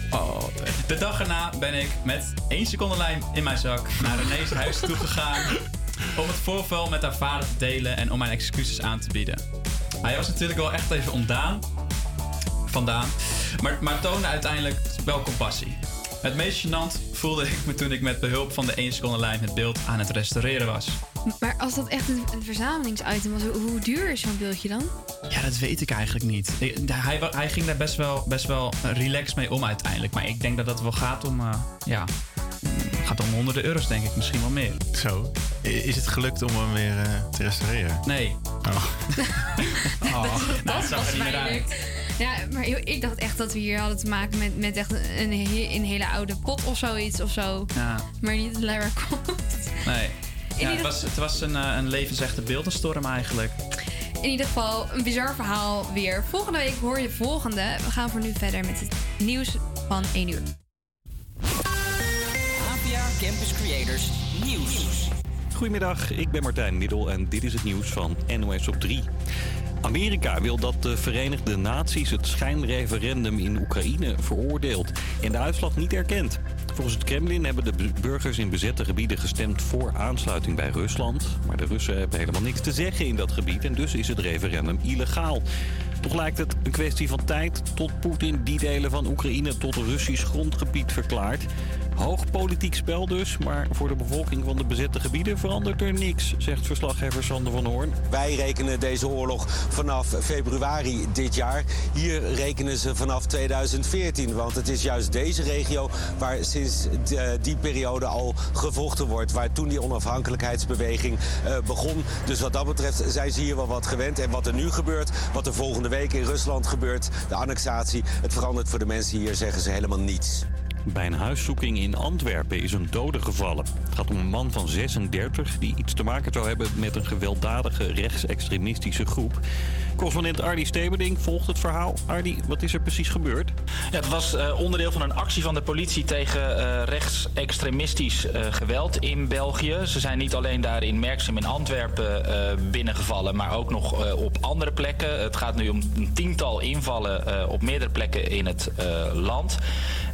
Oh, de dag erna ben ik met één seconde lijm in mijn zak naar René's huis toe gegaan om het voorval met haar vader te delen en om mijn excuses aan te bieden. Hij was natuurlijk wel echt even ontdaan, vandaan, maar, maar toonde uiteindelijk wel compassie. Het meest gênant voelde ik me toen ik met behulp van de 1 seconde lijm het beeld aan het restaureren was. Maar als dat echt een, een verzamelingsitem was, hoe, duur is zo'n beeldje dan? Ja, dat weet ik eigenlijk niet. Hij, hij ging daar best wel, best wel relaxed mee om uiteindelijk. Maar ik denk dat het wel gaat om, eh, ja, mm, gaat om honderden euro's denk ik, misschien wel meer. Zo. Is het gelukt om hem weer eh, te restaureren? Nee. Oh. Oh, nou, het zag er niet meer uit. Ja, maar ik dacht echt dat we hier hadden te maken met, met echt een, een hele oude pot of zoiets of zo. Ja, Maar niet Lara Croft. nee. Ja, ieder het was, het was een, eh, een levensechte beeldenstorm eigenlijk. In ieder geval een bizar verhaal weer. Volgende week hoor je volgende. We gaan voor nu verder met het nieuws van 1 uur. APA Campus Creators Nieuws. Goedemiddag, ik ben Martijn Middel en dit is het nieuws van NOS op 3. Amerika wil dat de Verenigde Naties het schijnreferendum in Oekraïne veroordeelt en de uitslag niet erkent. Volgens het Kremlin hebben de bu- burgers in bezette gebieden gestemd voor aansluiting bij Rusland. Maar de Russen hebben helemaal niks te zeggen in dat gebied en dus is het referendum illegaal. Toch lijkt het een kwestie van tijd tot Poetin die delen van Oekraïne tot Russisch grondgebied verklaart. Hoog politiek spel dus, maar voor de bevolking van de bezette gebieden verandert er niks, zegt verslaggever Sander van Hoorn. Wij rekenen deze oorlog vanaf februari dit jaar. Hier rekenen ze vanaf 2014. Want het is juist deze regio waar sinds die periode al gevochten wordt. Waar toen die onafhankelijkheidsbeweging eh, begon. Dus wat dat betreft zijn ze hier wel wat gewend. En wat er nu gebeurt, wat er volgende week in Rusland gebeurt, de annexatie, het verandert voor de mensen hier, zeggen ze helemaal niets. Bij een huiszoeking in Antwerpen is een dode gevallen. Het gaat om een man van 36 die iets te maken zou hebben met een gewelddadige rechtsextremistische groep. Correspondent Ardi Steberding volgt het verhaal. Ardi, wat is er precies gebeurd? Ja, het was eh, onderdeel van een actie van de politie tegen eh, rechtsextremistisch eh, geweld in België. Ze zijn niet alleen daar in Merksem in Antwerpen binnengevallen, maar ook nog op andere plekken. Het gaat nu om een tiental invallen op meerdere plekken in het land.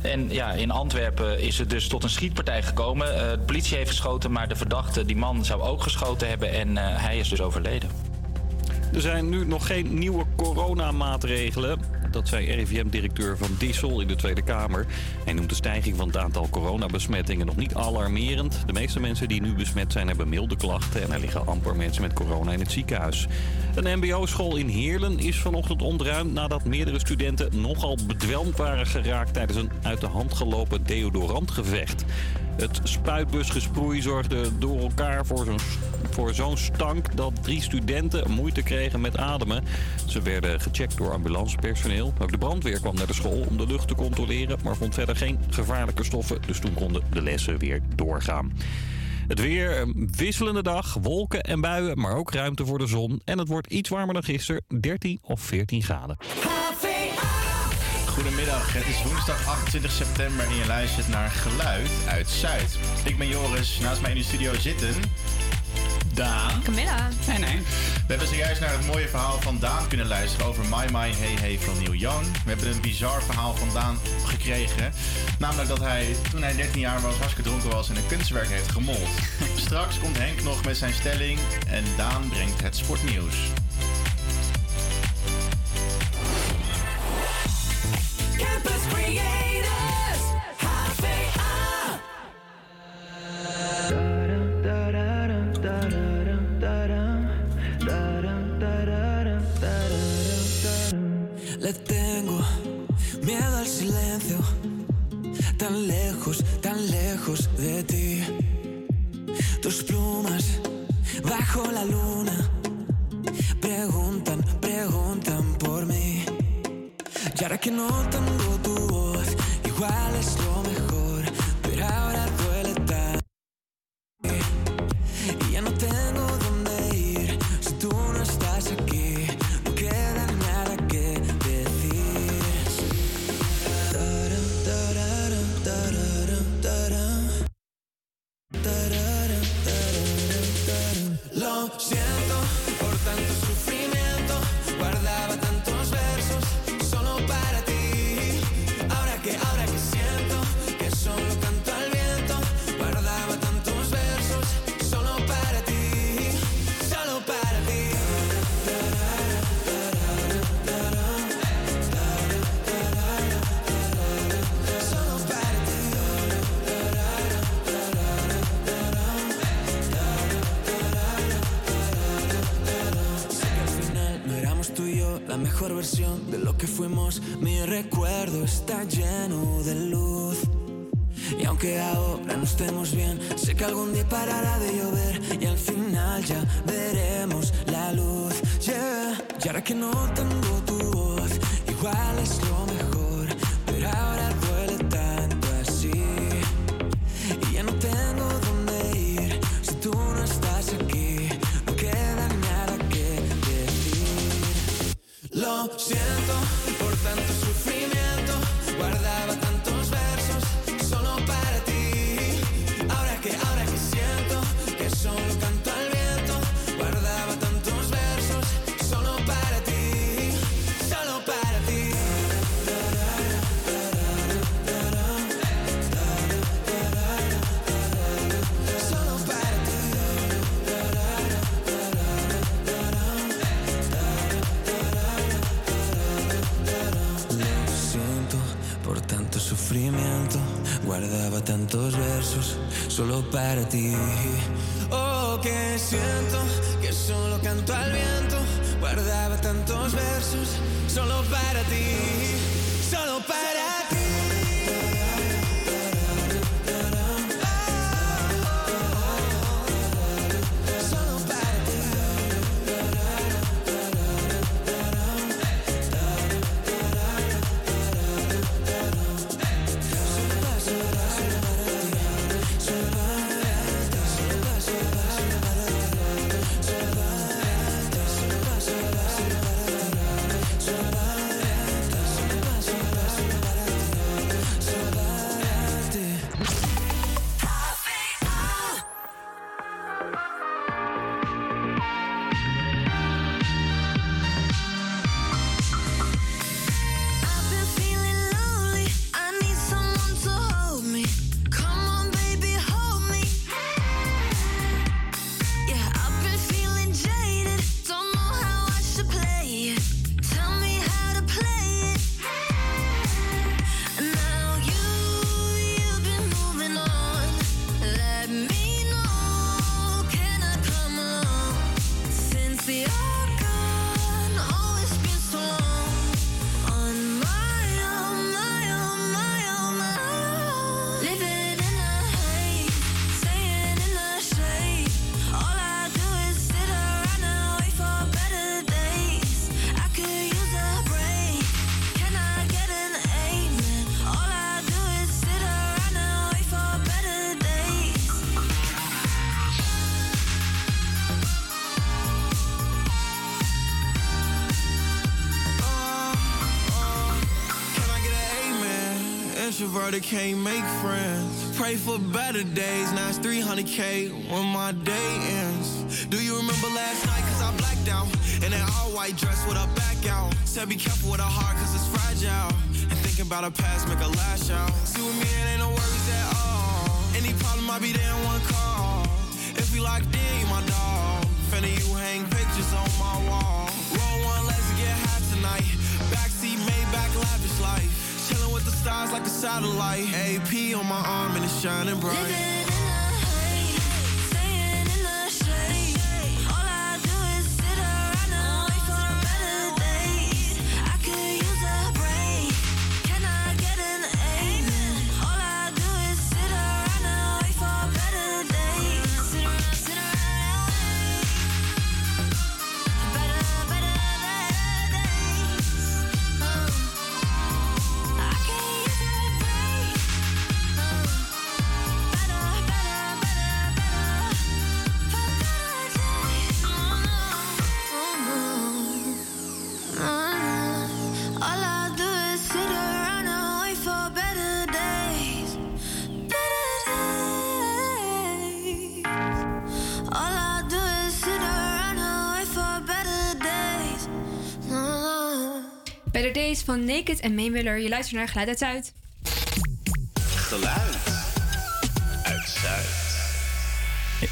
En ja, in Antwerpen is het dus tot een schietpartij gekomen. Eh, de politie heeft geschoten, maar de verdachte, die man, zou ook geschoten hebben en eh, hij is dus overleden. Er zijn nu nog geen nieuwe coronamaatregelen. Dat zei RIVM-directeur Van Dissel in de Tweede Kamer. Hij noemt de stijging van het aantal coronabesmettingen nog niet alarmerend. De meeste mensen die nu besmet zijn hebben milde klachten... en er liggen amper mensen met corona in het ziekenhuis. Een mbo-school in Heerlen is vanochtend ontruimd... nadat meerdere studenten nogal bedwelmd waren geraakt... tijdens een uit de hand gelopen deodorantgevecht. Het spuitbusgesproei zorgde door elkaar voor zo'n voor stank dat drie studenten moeite kregen met ademen. Ze werden gecheckt door ambulancepersoneel. Ook de brandweer kwam naar de school om de lucht te controleren, maar vond verder geen gevaarlijke stoffen. Dus toen konden de lessen weer doorgaan. Het weer, een wisselende dag, wolken en buien, maar ook ruimte voor de zon. En het wordt iets warmer dan gisteren, 13 of 14 graden. Goedemiddag, het is woensdag 28 september en je luistert naar Geluid uit Zuid. Ik ben Joris, naast mij in de studio zitten... Daan. Camilla. Nee, nee. We hebben zojuist naar het mooie verhaal van Daan kunnen luisteren over My My Hey Hey van Neil Young. We hebben een bizar verhaal van Daan gekregen. Namelijk dat hij, toen hij 13 jaar was, hartstikke dronken was en een kunstwerk heeft gemold. Straks komt Henk nog met zijn stelling en Daan brengt het sportnieuws. Campus. Le tengo miedo al silencio, tan lejos, tan lejos de ti. Tus plumas bajo la luna preguntan, preguntan por mí. Y ahora que no tengo tu voz, igual es lo Mi recuerdo está lleno de luz. Y aunque ahora no estemos bien, sé que algún día parará de llover y al final ya veremos la luz. Yeah. Y ahora que no tengo amen? Introverted can't make friends. Pray for better days. Now it's 300k when my day ends. Do you remember last night? Cause I blacked out. In that all white dress with a back out. Said be careful with a heart cause it's fragile. And thinking about a past make a lash out. See with me, it ain't no worries at all. Any problem, I'll be there in one call. If we locked in, you my dog. Finna you hang pictures on my wall. Like a satellite. AP on my arm and it's shining bright. Days van Naked en May Muller. Je luistert naar Geluid uit Zuid. Geluid uit Zuid.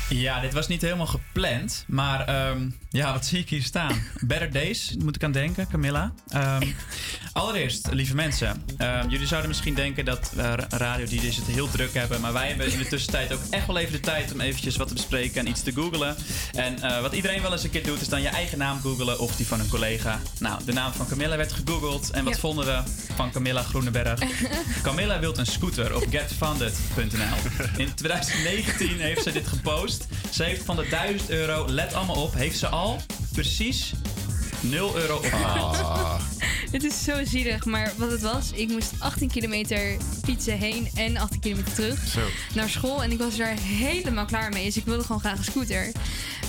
Ja, dit was niet helemaal gepland. Maar ehm, ja, wat zie ik hier staan? Better Days, moet ik aan denken, Camilla. Ehm, allereerst, lieve mensen. ehm, jullie zouden misschien denken dat uh, radio DJ's het heel druk hebben. Maar wij hebben in de tussentijd ook echt wel even de tijd om eventjes wat te bespreken en iets te googlen. En eh, wat iedereen wel eens een keer doet, is dan je eigen naam googlen of die van een collega. Nou, de naam van Camilla werd gegoogeld. En wat Ja. vonden we van Camilla Groeneberg? Camilla wilt een scooter op getfunded.nl. In 2019 heeft ze dit gepost. Ze heeft van de 1000 euro, let allemaal op, heeft ze al precies 0 euro opgehaald. Het is zo zielig, maar wat het was, ik moest 18 kilometer fietsen heen en 18 kilometer terug Zo. naar school. En ik was daar helemaal klaar mee, dus ik wilde gewoon graag een scooter.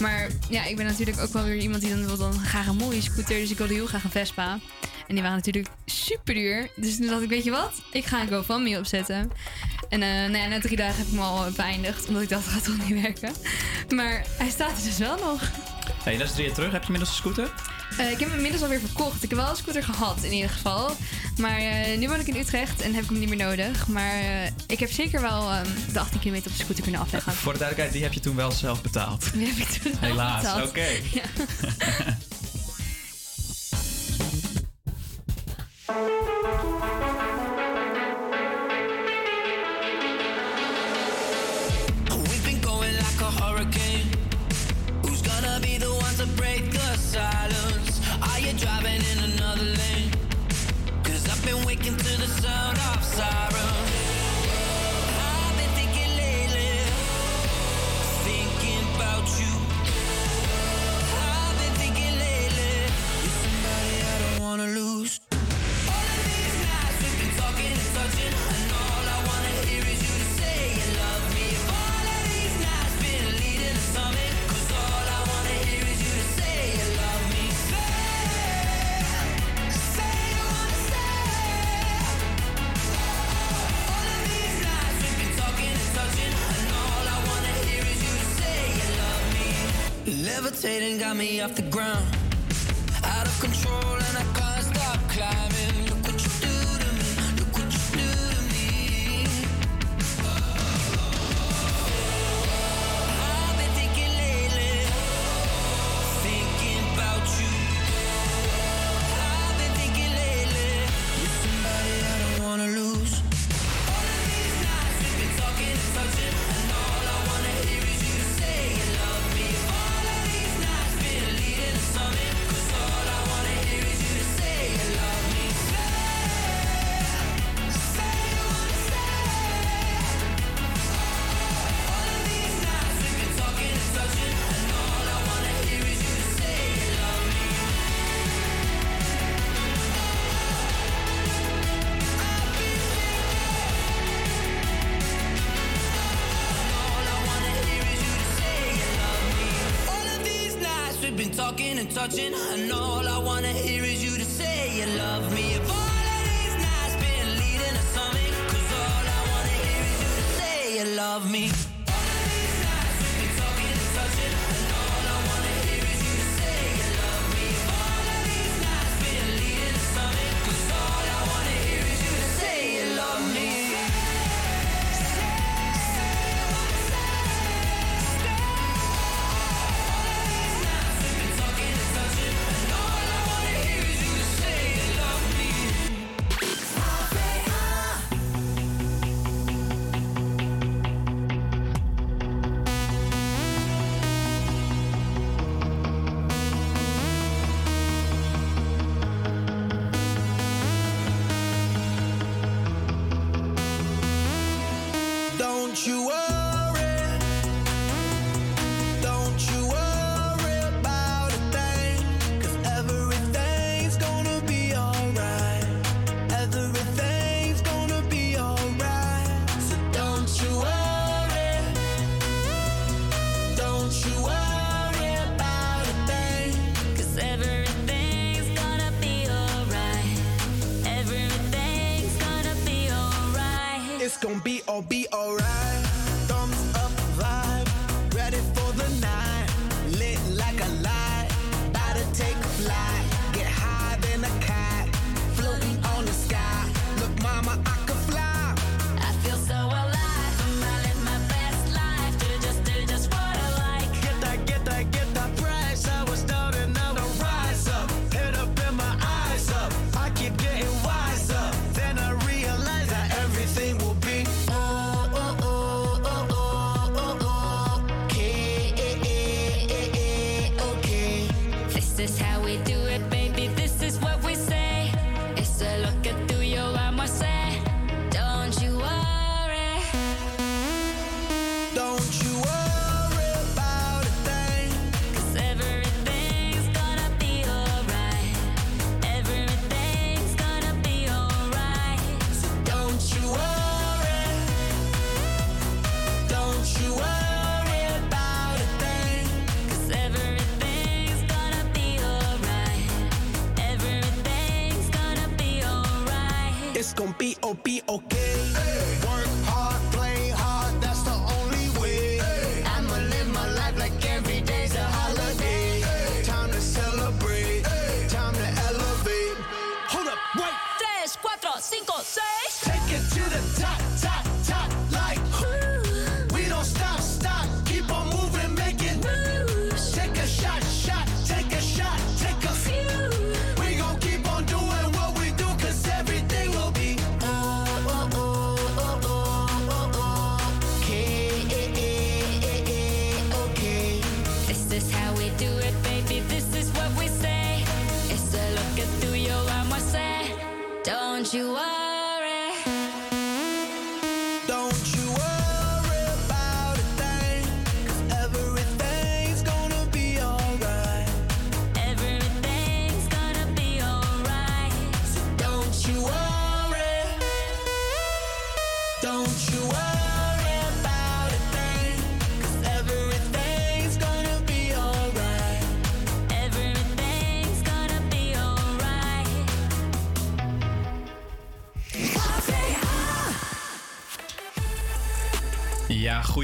Maar ja, ik ben natuurlijk ook wel weer iemand die dan wil dan graag een mooie scooter, dus ik wilde heel graag een Vespa. En die waren natuurlijk super duur. Dus toen dacht ik, weet je wat? Ik ga een GoFundMe opzetten. En eh nou ja, na drie dagen heb ik hem al beëindigd. Omdat ik dacht, het gaat toch niet werken. Maar hij staat er dus wel nog. Hey, dat is drie jaar terug. Heb je inmiddels een scooter? Eh, ik heb hem inmiddels alweer verkocht. Ik heb wel een scooter gehad in ieder geval. Maar eh, nu woon ik in Utrecht en heb ik hem niet meer nodig. Maar eh, ik heb zeker wel ehm, de 18 kilometer op de scooter kunnen afleggen. Voor de duidelijkheid, die heb je toen wel zelf betaald. Die heb ik toen Helaas, oké. Ja. break the silence? Are you driving in another lane? Cause I've been waking to the sound of sirens. I've been thinking lately, thinking about you. I've been thinking lately, you're somebody I don't wanna lose. Levitating got me off the ground, out of control, it's gon' be OP, okay?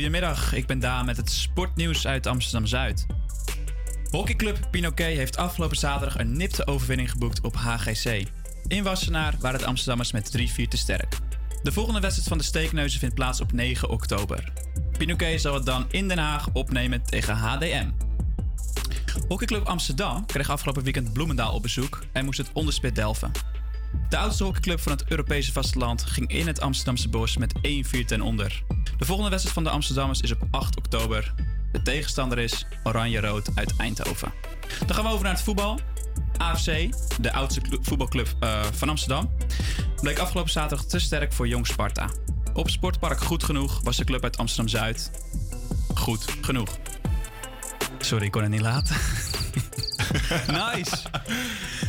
Goedemiddag. Ik ben Daan met het sportnieuws uit Amsterdam-Zuid. Hockeyclub Pinoquet heeft afgelopen zaterdag een nipte overwinning geboekt op HGC. In Wassenaar waren de Amsterdammers met 3-4 te sterk. De volgende wedstrijd van de Steekneuzen vindt plaats op 9 oktober. Pinoquet zal het dan in Den Haag opnemen tegen HDM. Hockeyclub Amsterdam kreeg afgelopen weekend Bloemendaal op bezoek en moest het onderspit delven. De oudste hockeyclub van het Europese vasteland ging in het Amsterdamse bos met 1-4 ten onder. De volgende wedstrijd van de Amsterdammers is op 8 oktober. De tegenstander is Oranje-Rood uit Eindhoven. Dan gaan we over naar het voetbal. AFC, de oudste clu- voetbalclub eh, van Amsterdam, bleek afgelopen zaterdag te sterk voor Jong Sparta. Op Sportpark Goed Genoeg was de club uit Amsterdam-Zuid goed genoeg. Sorry, ik kon het niet laten. nice.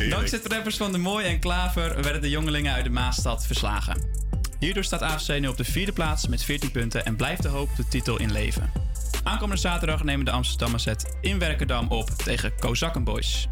Dankzij trappers van de Mooi en Klaver werden de jongelingen uit de Maasstad verslagen. Hierdoor staat AFC nu op de vierde plaats met 14 punten en blijft de hoop de titel in leven. Aankomende zaterdag nemen de Amsterdammers het in Werkendam op tegen Kozakkenboys.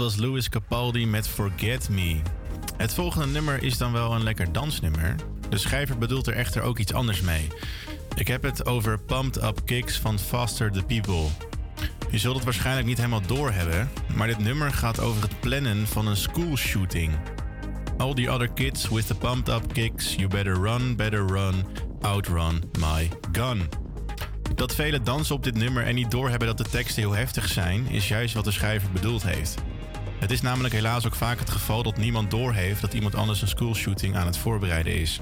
was Louis Capaldi met Forget Me. Het volgende nummer is dan wel een lekker dansnummer. De schrijver bedoelt er echter ook iets anders mee. Ik heb het over Pumped Up Kicks van Faster the People. Je zult het waarschijnlijk niet helemaal doorhebben, maar dit nummer gaat over het plannen van een schoolshooting. All the other kids with the pumped up kicks, you better run, better run, outrun my gun. Dat velen dansen op dit nummer en niet doorhebben dat de teksten heel heftig zijn, is juist wat de schrijver bedoeld heeft. Het is namelijk helaas ook vaak het geval dat niemand doorheeft dat iemand anders een schoolshooting aan het voorbereiden is.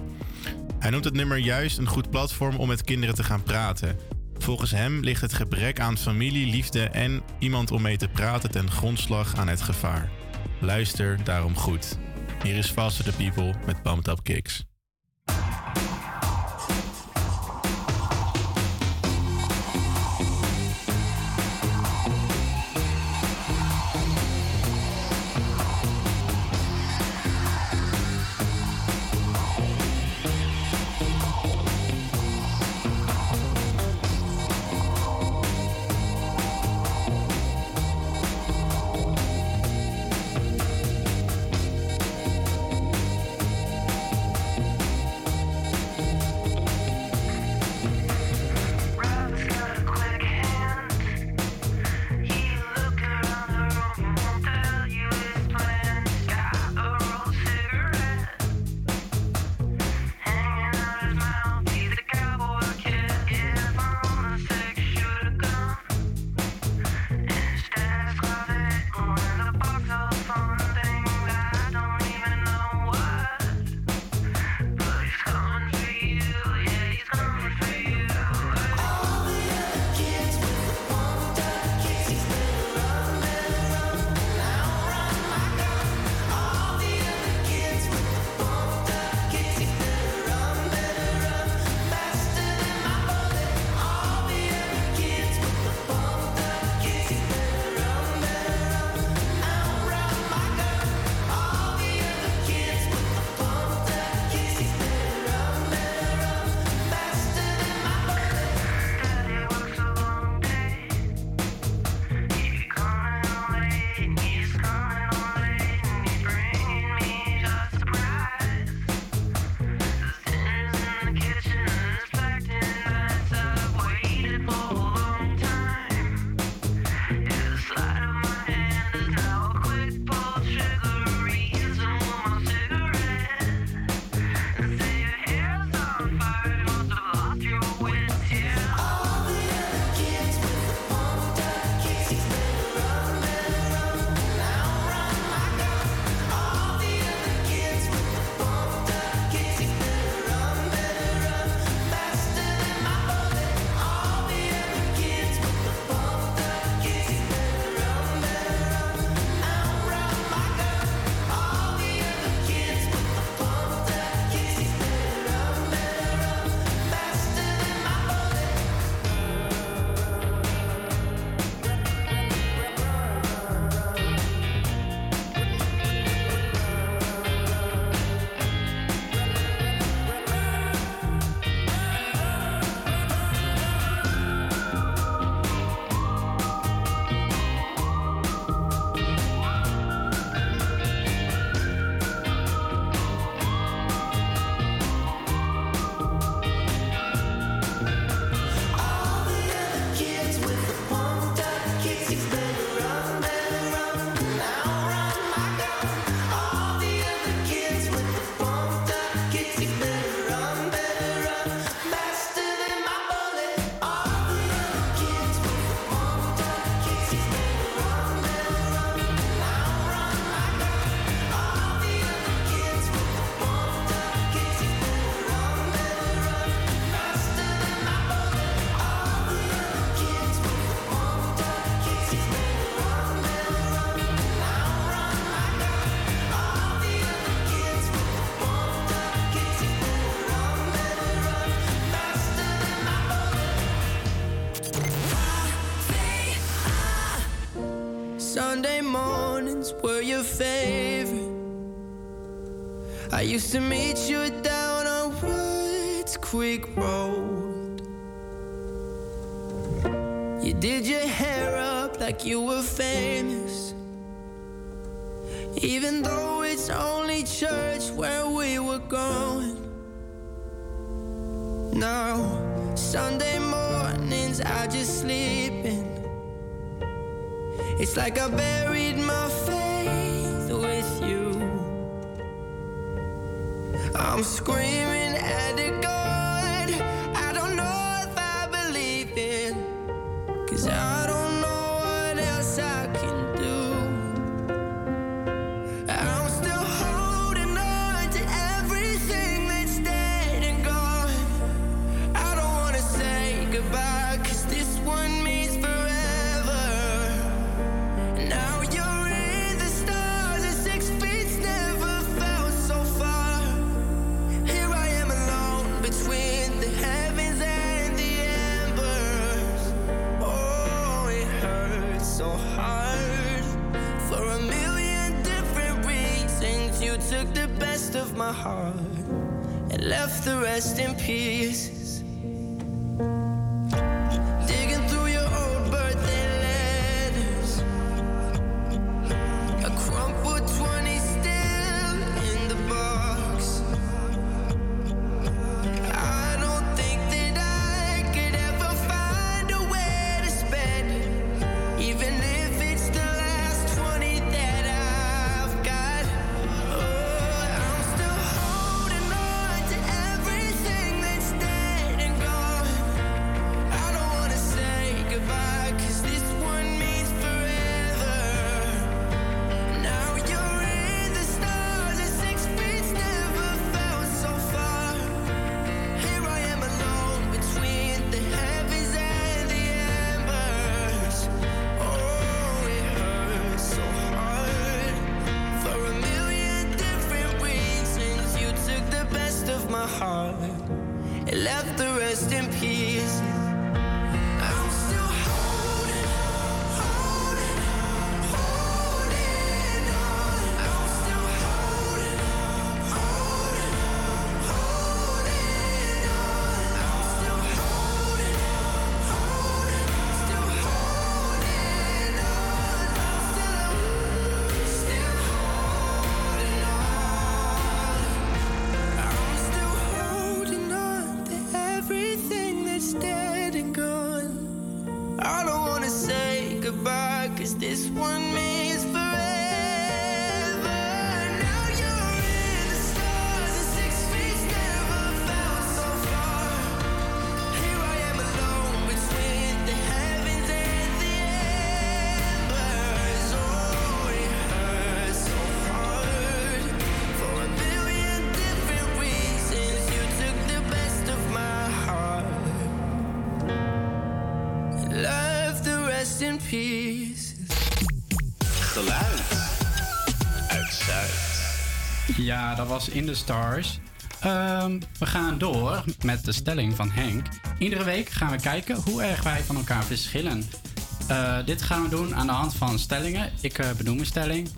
Hij noemt het nummer juist een goed platform om met kinderen te gaan praten. Volgens hem ligt het gebrek aan familie, liefde en iemand om mee te praten ten grondslag aan het gevaar. Luister daarom goed. Hier is Faster the People met Pumped Up Kicks. a favor. I used to meet you down on Woods Creek Road. You did your hair up like you were famous. Even though it's only church where we were going. Now, Sunday mornings I just sleep in. It's like I barely. I'm Ja, dat was In the Stars. Ehm, we gaan door met de stelling van Henk. Iedere week gaan we kijken hoe erg wij van elkaar verschillen. Eh, dit gaan we doen aan de hand van stellingen. Ik eh, benoem een stelling.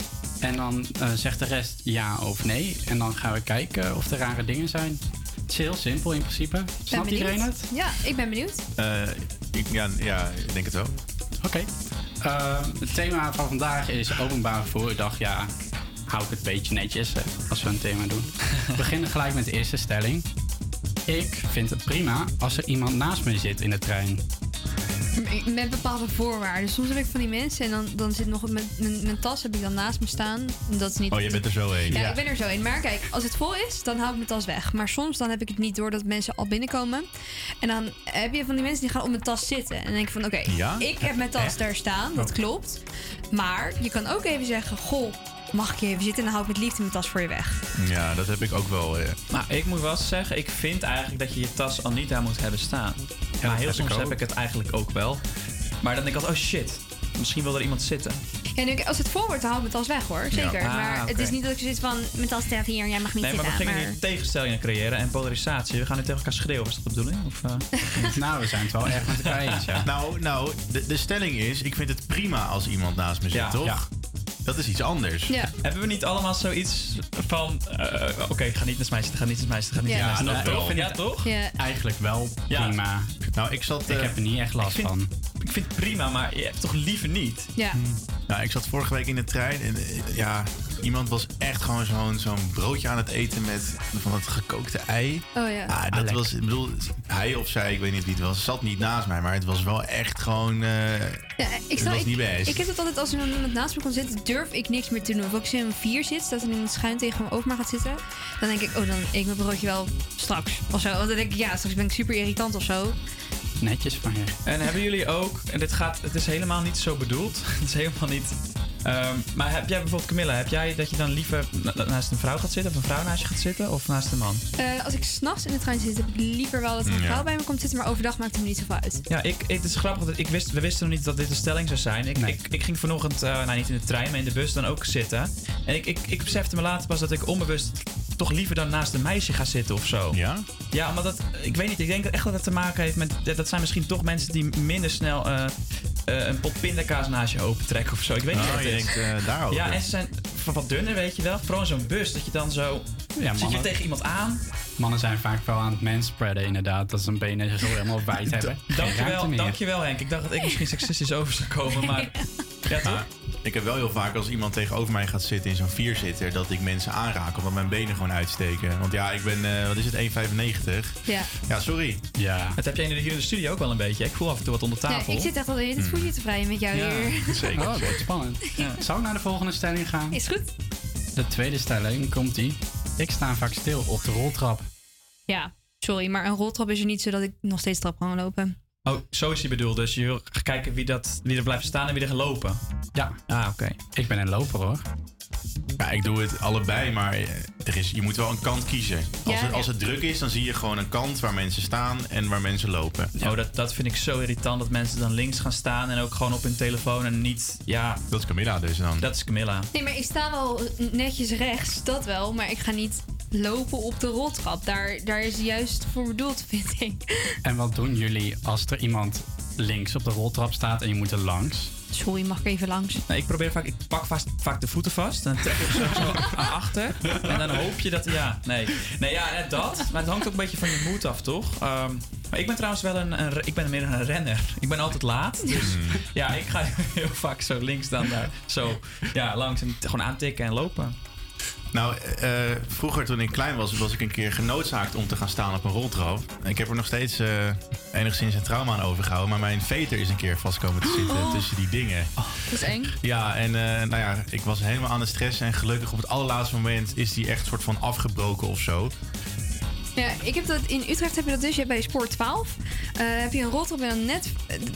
En dan eh, zegt de rest ja of nee. En dan gaan we kijken of er rare dingen zijn. Het is heel simpel in principe. Snapt benieuwd. iedereen het? Ja, ik ben benieuwd. Eh, ik, ja, ja, ik denk het wel. Oké. Eh, het thema van vandaag is openbaar vervoer. Ik dacht, ja, hou ik het een beetje netjes eh, als we een thema doen. we beginnen gelijk met de eerste stelling. Ik vind het prima als er iemand naast me zit in de trein. Met bepaalde voorwaarden. Soms heb ik van die mensen en dan, dan zit nog mijn, mijn, mijn tas heb ik dan naast me staan. Dat is niet. Oh, je bent er zo heen. Ja, ik ben er zo in. Maar kijk, als het vol is, dan hou ik mijn tas weg. Maar soms dan heb ik het niet door dat mensen al binnenkomen. En dan heb je van die mensen die gaan op mijn tas zitten. En dan denk ik van, oké, Ja? ik heb mijn tas Echt? daar staan. Dat Oh. klopt. Maar je kan ook even zeggen, goh, mag ik hier even zitten? En dan hou ik met liefde mijn tas voor je weg. Ja, dat heb ik ook wel. eh. Maar ik moet wel zeggen, ik vind eigenlijk dat je je tas al niet daar moet hebben staan. maar heel heb soms ik heb ik het eigenlijk ook wel. Maar dan denk ik altijd, oh shit, misschien wil er iemand zitten. Ja, nu, als het vol wordt, dan hou ik mijn tas weg hoor. Zeker. Ah, maar het is niet dat ik zoiets van, mijn tas staat hier, jij mag niet Nee, maar we zitten. gingen nu tegenstellingen creëren en polarisatie. We gaan nu tegen elkaar schreeuwen, is dat de bedoeling? Of, eh? nou, we zijn het wel erg met elkaar eens, ja. Nou, nou de, de stelling is, ik vind het prima als iemand naast me zit, Ja, toch? Dat is iets anders. Ja. Hebben we niet allemaal zoiets van... eh, Oké, ga niet mij zitten, ga niet mij zitten, ga niet Ja. naast mij Ja, toch? Ja. Eigenlijk wel Ja. prima. Nou, ik zat... Ik eh, heb er niet echt last ik vind- van. Ik vind het prima, maar je hebt toch liever niet? Ja. Nou, ik zat vorige week in de trein en eh, ja, iemand was echt gewoon zo'n zo'n broodje aan het eten met van dat gekookte ei. Oh ja. Ah, dat was, ik bedoel, hij of zij, ik weet niet wie het was, zat niet naast mij, maar het was wel echt gewoon. eh, Ja, ik, was ik, niet best. ik heb het altijd als er iemand naast me komt zitten, durf ik niks meer te doen. Of als ik in een vier zit, dat er iemand schuin tegen me over me gaat zitten, dan denk ik, oh, dan eet ik mijn broodje wel straks. Of zo. Want dan denk ik, ja, straks ben ik super irritant of zo. Netjes van je. En hebben jullie ook, en dit gaat, het is helemaal niet zo bedoeld. Het is helemaal niet. Ehm, maar heb jij bijvoorbeeld, Camilla, heb jij dat je dan liever na- naast een vrouw gaat zitten, of een vrouw naast je gaat zitten, of naast een man? Eh, als ik s'nachts in de trein zit, heb ik liever wel dat er een Ja. vrouw bij me komt zitten, maar overdag maakt het me niet zoveel uit. Ja, ik, het is grappig. Dat ik wist, we wisten nog niet dat dit een stelling zou zijn. Ik, ik, ik ging vanochtend, eh, nou niet in de trein, maar in de bus dan ook zitten. En ik, ik, ik besefte me later pas dat ik onbewust toch liever dan naast een meisje ga zitten of zo. Ja? Ja, maar dat, ik weet niet. Ik denk echt dat het te maken heeft met... Dat zijn misschien toch mensen die minder snel eh, een pot pindakaas naast je open trekken of zo. Ik weet niet Oh, je is. denkt, eh, daarover. Ja, en ze zijn van wat dunner, weet je wel. Vooral zo'n bus, dat je dan zo... Ja, zit je tegen iemand aan. Mannen zijn vaak wel aan het manspreaden inderdaad. Dat ze een benen zo helemaal wijd hebben. Dankjewel, dankjewel Henk. Ik dacht dat ik misschien seksistisch over zou komen, maar... Ja, toch? Ik heb wel heel vaak als iemand tegenover mij gaat zitten in zo'n vierzitter, dat ik mensen aanraak omdat mijn benen gewoon uitsteken. Want ja, ik ben, eh, wat is het, 1,95? Ja. Ja, sorry. Ja. Dat heb jij hier in de studio ook wel een beetje. Ik voel af en toe wat onder Ja, tafel. ik zit echt al de hele tijd voetje te vrijen met jou hier. Zeker. Oh, dat wordt spannend. Zou ik naar de volgende stelling gaan? Is goed. De tweede stelling komt die. Ik sta vaak stil op de roltrap. Ja, sorry, maar een roltrap is er niet zodat ik nog steeds trap kan lopen. Oh, zo is die bedoeld. Dus je wil kijken wie, dat, wie er blijft staan en wie er gaat lopen. Ja. Ah, oké. Ik ben een loper hoor. Ja, ik doe het allebei, maar eh, er is, je moet wel een kant kiezen. Als, Ja, het, ja. als het druk is, dan zie je gewoon een kant waar mensen staan en waar mensen lopen. Oh, dat, dat vind ik zo irritant dat mensen dan links gaan staan en ook gewoon op hun telefoon en niet. Ja, Dat is Camilla dus dan. dat is Camilla. Nee, maar ik sta wel netjes rechts, dat wel. Maar ik ga niet lopen op de roltrap. Daar, daar is juist voor bedoeld, vind ik. En wat doen jullie als er iemand links op de roltrap staat en je moet er langs? Sorry, mag ik even langs? Nee, ik probeer vaak, ik pak vast, vaak de voeten vast en dan trek ik zo, zo naar achter. En dan hoop je dat, ja, nee. Nee, ja, dat. Maar het hangt ook een beetje van je moed af, toch? Ehm, maar ik ben trouwens wel een, een, ik ben meer een renner. Ik ben altijd laat. Dus ja, ik ga heel vaak zo links dan daar zo ja, langs en gewoon aantikken en lopen. Nou, eh, vroeger toen ik klein was, was ik een keer genoodzaakt om te gaan staan op een roltrap. Ik heb er nog steeds eh, enigszins een trauma aan overgehouden, maar mijn veter is een keer vast komen te zitten Oh. tussen die dingen. Dat is eng. Ja, en eh, nou ja, ik was helemaal aan het stressen en gelukkig op het allerlaatste moment is die echt soort van afgebroken of zo. Ja, ik heb dat in Utrecht heb je dat dus. Je hebt bij Sport 12 eh, heb je een roltrap en dan net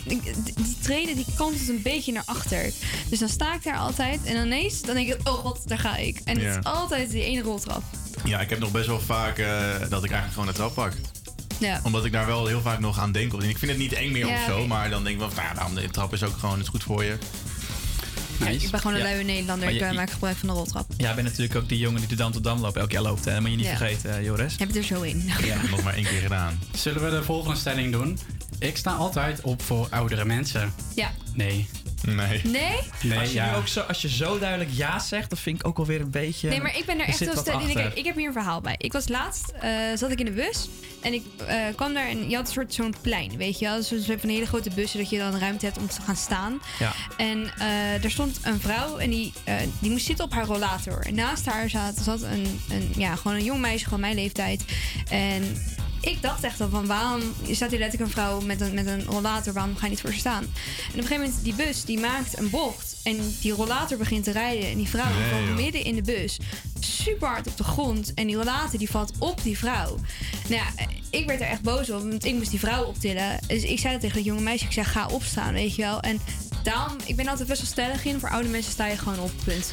die, die treden die kantelt een beetje naar achter. Dus dan sta ik daar altijd en dan ineens dan denk ik, oh god, daar ga ik. En Ja. het is altijd die ene roltrap. Ja, ik heb nog best wel vaak eh, dat ik eigenlijk gewoon de trap pak. Ja. Omdat ik daar wel heel vaak nog aan denk. En ik vind het niet eng meer Ja, of zo, maar dan denk ik wel, nou, nou, de trap is ook gewoon het is goed voor je. Ja, ik ben gewoon een Ja. luie Nederlander. Ik je- eh, maak gebruik van de roltrap. Jij bent natuurlijk ook die jongen die de Dam tot Dam loopt, elk jaar loopt. Hè? Dat moet je niet Ja. vergeten, eh, Joris. Heb je er zo in. Ja, nog maar één keer gedaan. Zullen we de volgende stelling doen? Ik sta altijd op voor oudere mensen. Ja. Nee. Nee. Nee? Nee, als, je ja. nu ook zo, als je zo duidelijk ja zegt, dat vind ik ook alweer een beetje... Nee, maar ik ben er echt heel sterk in. Kijk, ik heb hier een verhaal bij. Ik was laatst, eh, zat ik in de bus. En ik eh, kwam daar en je had een soort zo'n plein, weet je wel. Dus je hebt van hele grote bussen dat je dan ruimte hebt om te gaan staan. Ja. En eh, er stond een vrouw en die, eh, die moest zitten op haar rollator. En naast haar zat, zat een, een, ja, gewoon een jong meisje, gewoon mijn leeftijd. En ik dacht echt al van waarom staat hier letterlijk een vrouw met een, met een rollator, waarom ga je niet voor staan? En op een gegeven moment, die bus die maakt een bocht en die rollator begint te rijden en die vrouw Nee, valt joh. midden in de bus super hard op de grond en die rollator die valt op die vrouw. Nou ja, ik werd er echt boos op, want ik moest die vrouw optillen. Dus ik zei dat tegen dat jonge meisje, ik zei ga opstaan, weet je wel. En daarom, ik ben altijd best wel stellig in, voor oude mensen sta je gewoon op, punt.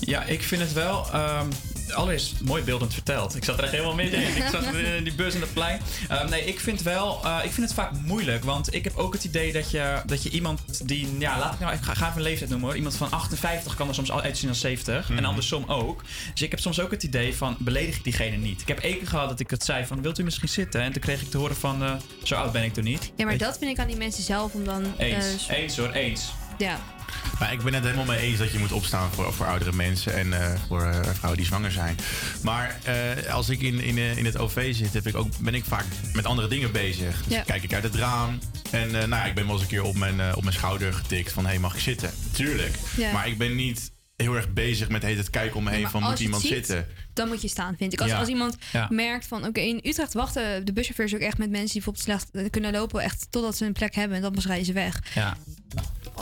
Ja, ik vind het wel. ehm allereerst mooi beeldend verteld. Ik zat er echt helemaal midden in. Ik zat in die bus en het plein. Ehm, nee, ik vind wel. eh, ik vind het vaak moeilijk. Want ik heb ook het idee dat je, dat je iemand die. Ja, laat ik nou. Ik ga, ga even een leeftijd noemen hoor. Iemand van 58 kan er soms al uitzien als 70. En andersom ook. Dus ik heb soms ook het idee van. beledig ik diegene niet. Ik heb één keer gehad dat ik het zei van. Wilt u misschien zitten? En toen kreeg ik te horen van. eh, zo oud ben ik toen niet. Ja, maar Weet je- dat vind ik aan die mensen zelf om dan... eh, Eens, eens hoor, eens. Ja. Maar ik ben het helemaal mee eens dat je moet opstaan voor, voor oudere mensen en eh, voor eh, vrouwen die zwanger zijn. Maar eh, als ik in, in, in het OV zit, heb ik ook, ben ik vaak met andere dingen bezig. Dus Ja. kijk ik uit het raam. En nou ja, ik ben wel eens een keer op mijn, op mijn schouder getikt van hé, mag ik zitten? Tuurlijk. Ja. Maar ik ben niet heel erg bezig met heet het kijken om me heen van moet iemand ziet, zitten. Dan moet je staan, vind ik. Als, Ja. als iemand Ja. merkt van, oké, in Utrecht wachten de buschauffeurs ook echt met mensen die bijvoorbeeld slecht eh, kunnen lopen, echt totdat ze een plek hebben en dan pas rijden ze weg. Ja.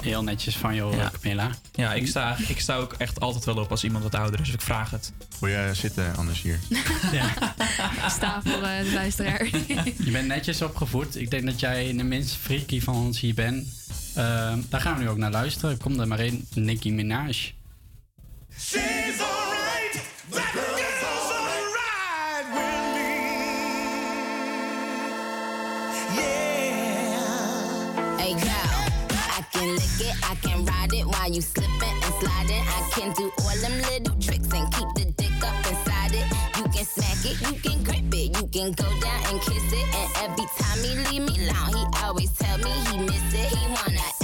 Heel netjes van jou, Ja. Camilla. Ja, ik sta, ik sta ook echt altijd wel op als iemand wat ouder is. Dus ik vraag het. Wil je zitten anders hier? Sta voor eh, de luisteraar. Je bent netjes opgevoed. Ik denk dat jij de minst freaky van ons hier bent. Ehm, daar gaan we nu ook naar luisteren. Kom er maar in, Nicki Minaj. She's alright. That girl's alright with me. Yeah. Hey girl, I can lick it, I can ride it while you slipping and sliding. I can do all them little tricks and keep the dick up inside it. You can smack it, you can grip it, you can go down and kiss it. And every time he leave me alone, he always tell me he miss it. He wanna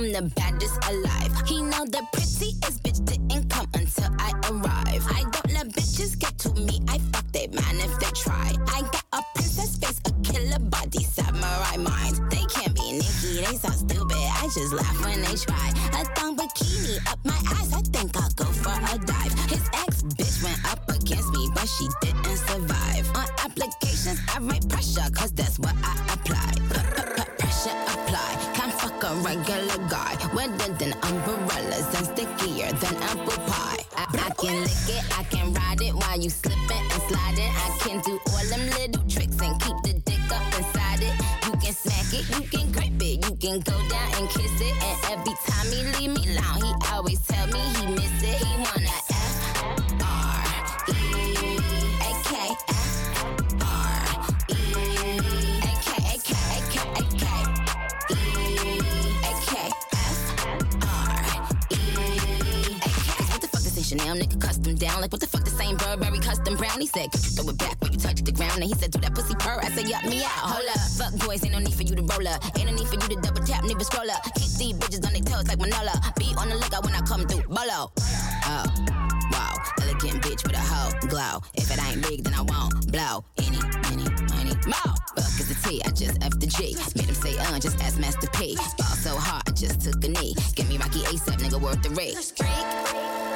I'm the baddest alive. He know the prettiest bitch didn't come until I arrive. I don't let bitches get to me. I fuck they man if they try. I got a princess face, a killer body, samurai mind. They can't be Nikki, they so stupid. I just laugh when they try. A thong bikini up my ass. I think I'll go for a dive. His ex bitch went up against me, but she didn't survive. On applications, I write pressure, cause that's what I apply. Pressure apply. Can't fuck a regular can lick it, I can ride it while you slipping and sliding. I can do all them little tricks and keep the dick up inside it. You can smack it, you can grip it, you can go down and down? Like what the fuck the same Burberry custom brown? He said, could you throw it back when you touch the ground? And he said, do that pussy purr. I said, yup me out. Hold up, fuck boys, ain't no need for you to roll up. Ain't no need for you to double tap, nigga scroll up. Keep these bitches on their toes like Manola. Be on the lookout when I come through. Bolo. Oh. Wow, elegant bitch with a hoe glow. If it ain't big, then I won't blow. Any, any, money, more. Fuck is the T, I just F the G. Made him say, uh, just ask Master P. Ball so hard, I just took a knee. Give me Rocky ASAP, nigga, worth the rate. Freak,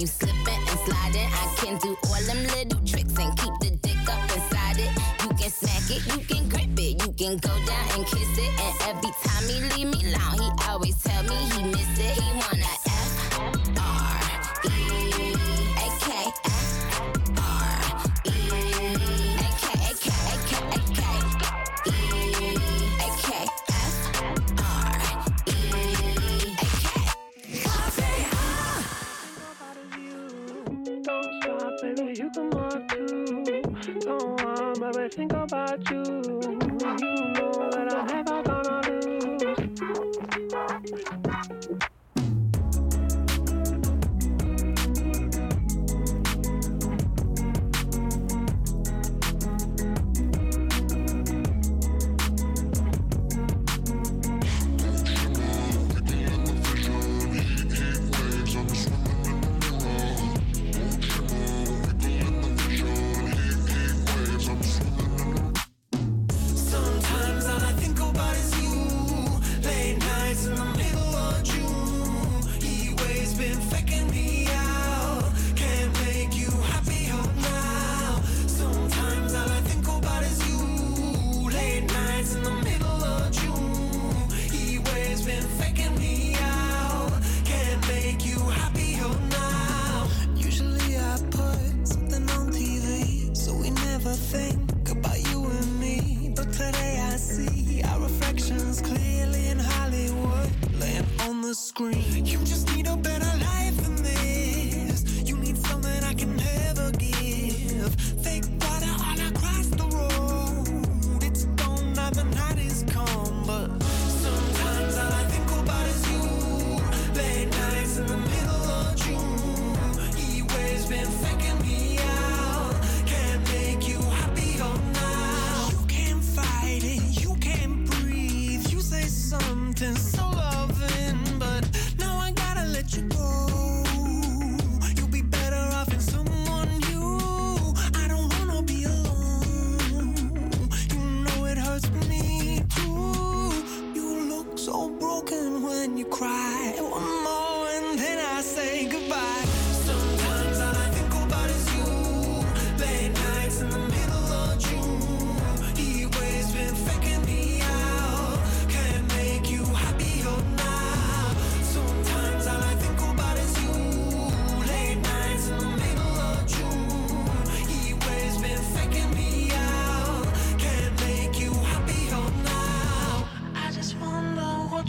you slipping and sliding. I can do all them little tricks and keep the dick up inside it. You can smack it, you can grip it, you can go down and kiss Don't think about you. You know that I never gonna lose. On the screen. You just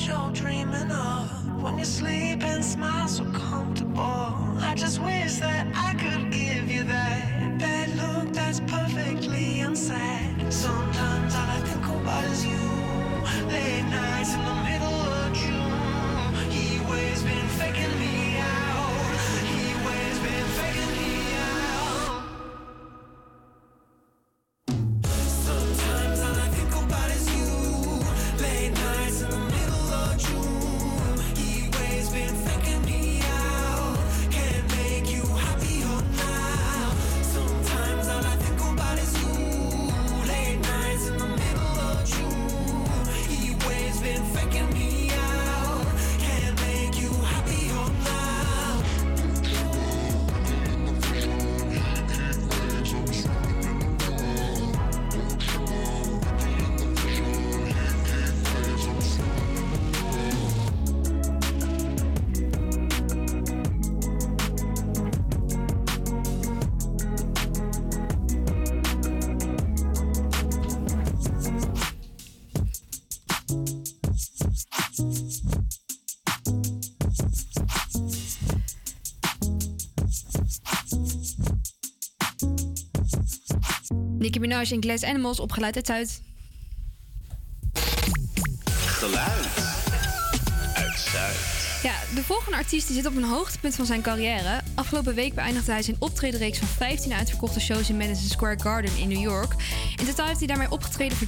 you're dreaming of. When you sleep and smile so comfortable. I just wish that I could give you that bad look that's perfectly unsaid. Sometimes all I think about is you. Late nights in the middle of June. He always been faking me. Minaj in Glass Animals op Geluid uit Zuid. Geluid uit Zuid. Ja, de volgende artiest die zit op een hoogtepunt van zijn carrière. Afgelopen week beëindigde hij zijn optredenreeks van 15 uitverkochte shows in Madison Square Garden in New York. In totaal heeft hij daarmee opgetreden voor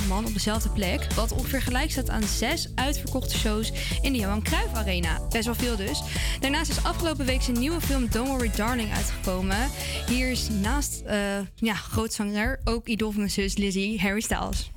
300.000 man op dezelfde plek. Wat ongeveer gelijk staat aan zes uitverkochte shows in de Johan Cruijff Arena. Best wel veel dus. Daarnaast is afgelopen week zijn nieuwe film Don't Worry Darling uitgekomen. Hier is naast uh, ja, grootzanger ook idool van mijn zus Lizzie, Harry Styles.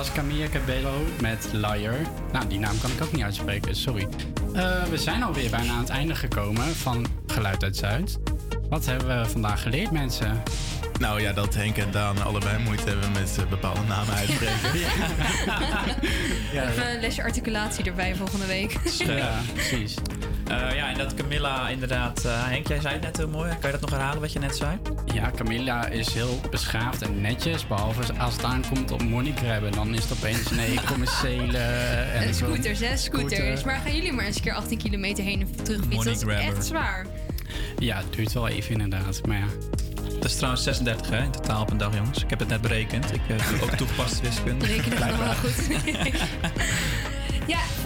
Was Camilla Cabello met Liar. Nou, die naam kan ik ook niet uitspreken, sorry. Eh, we zijn alweer bijna aan het einde gekomen van Geluid uit Zuid. Wat hebben we vandaag geleerd, mensen? Nou ja, dat Henk en Daan allebei moeite hebben met eh, bepaalde namen uitspreken. Even een lesje articulatie erbij volgende week. Ja, precies. Eh, ja, en dat Camilla inderdaad... eh, Henk, jij zei het net heel mooi. Kan je dat nog herhalen wat je net zei? Ja, Camilla is heel beschaafd en netjes. Behalve als het aankomt op money grabben. Dan is het opeens nee, commerciële... En En zo. scooters, hè? Scooters. Scooter. Maar gaan jullie maar eens een keer 18 kilometer heen en terug fietsen? Dat is echt zwaar. Ja, het duurt wel even inderdaad. Maar ja. Dat is trouwens 36 hè, in totaal op een dag, jongens. Ik heb het net berekend. Ik eh, doe ook toegepaste wiskunde. Rekenen wel Blijkbaar. goed.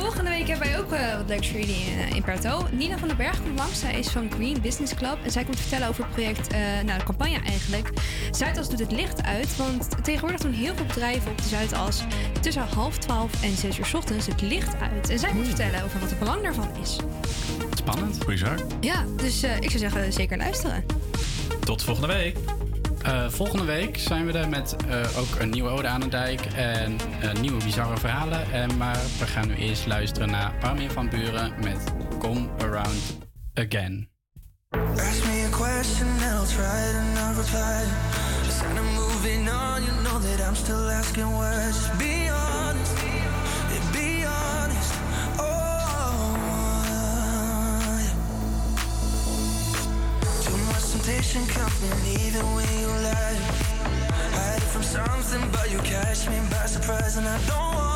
volgende week hebben wij ook eh, wat leuks voor jullie in, in Perto. Nina van den Berg komt langs. Zij is van Green Business Club. En zij komt vertellen over het project, eh, nou de campagne eigenlijk. Zuidas doet het licht uit. Want tegenwoordig doen heel veel bedrijven op de Zuidas tussen half twaalf en zes uur 's ochtends het licht uit. En zij komt vertellen over wat het belang daarvan is. Spannend. Bizar. Ja, dus eh, ik zou zeggen zeker luisteren. Tot volgende week. Eh, volgende week zijn we er met eh, ook een nieuwe Ode aan de Dijk en eh, nieuwe bizarre verhalen. En maar we gaan nu eerst luisteren naar Armin van Buren met Come Around Again. Ask me a question I'll try to reply. Just on, you know that I'm still asking Temptation coming even when you lie. Hide from something, but you catch me by surprise, and I don't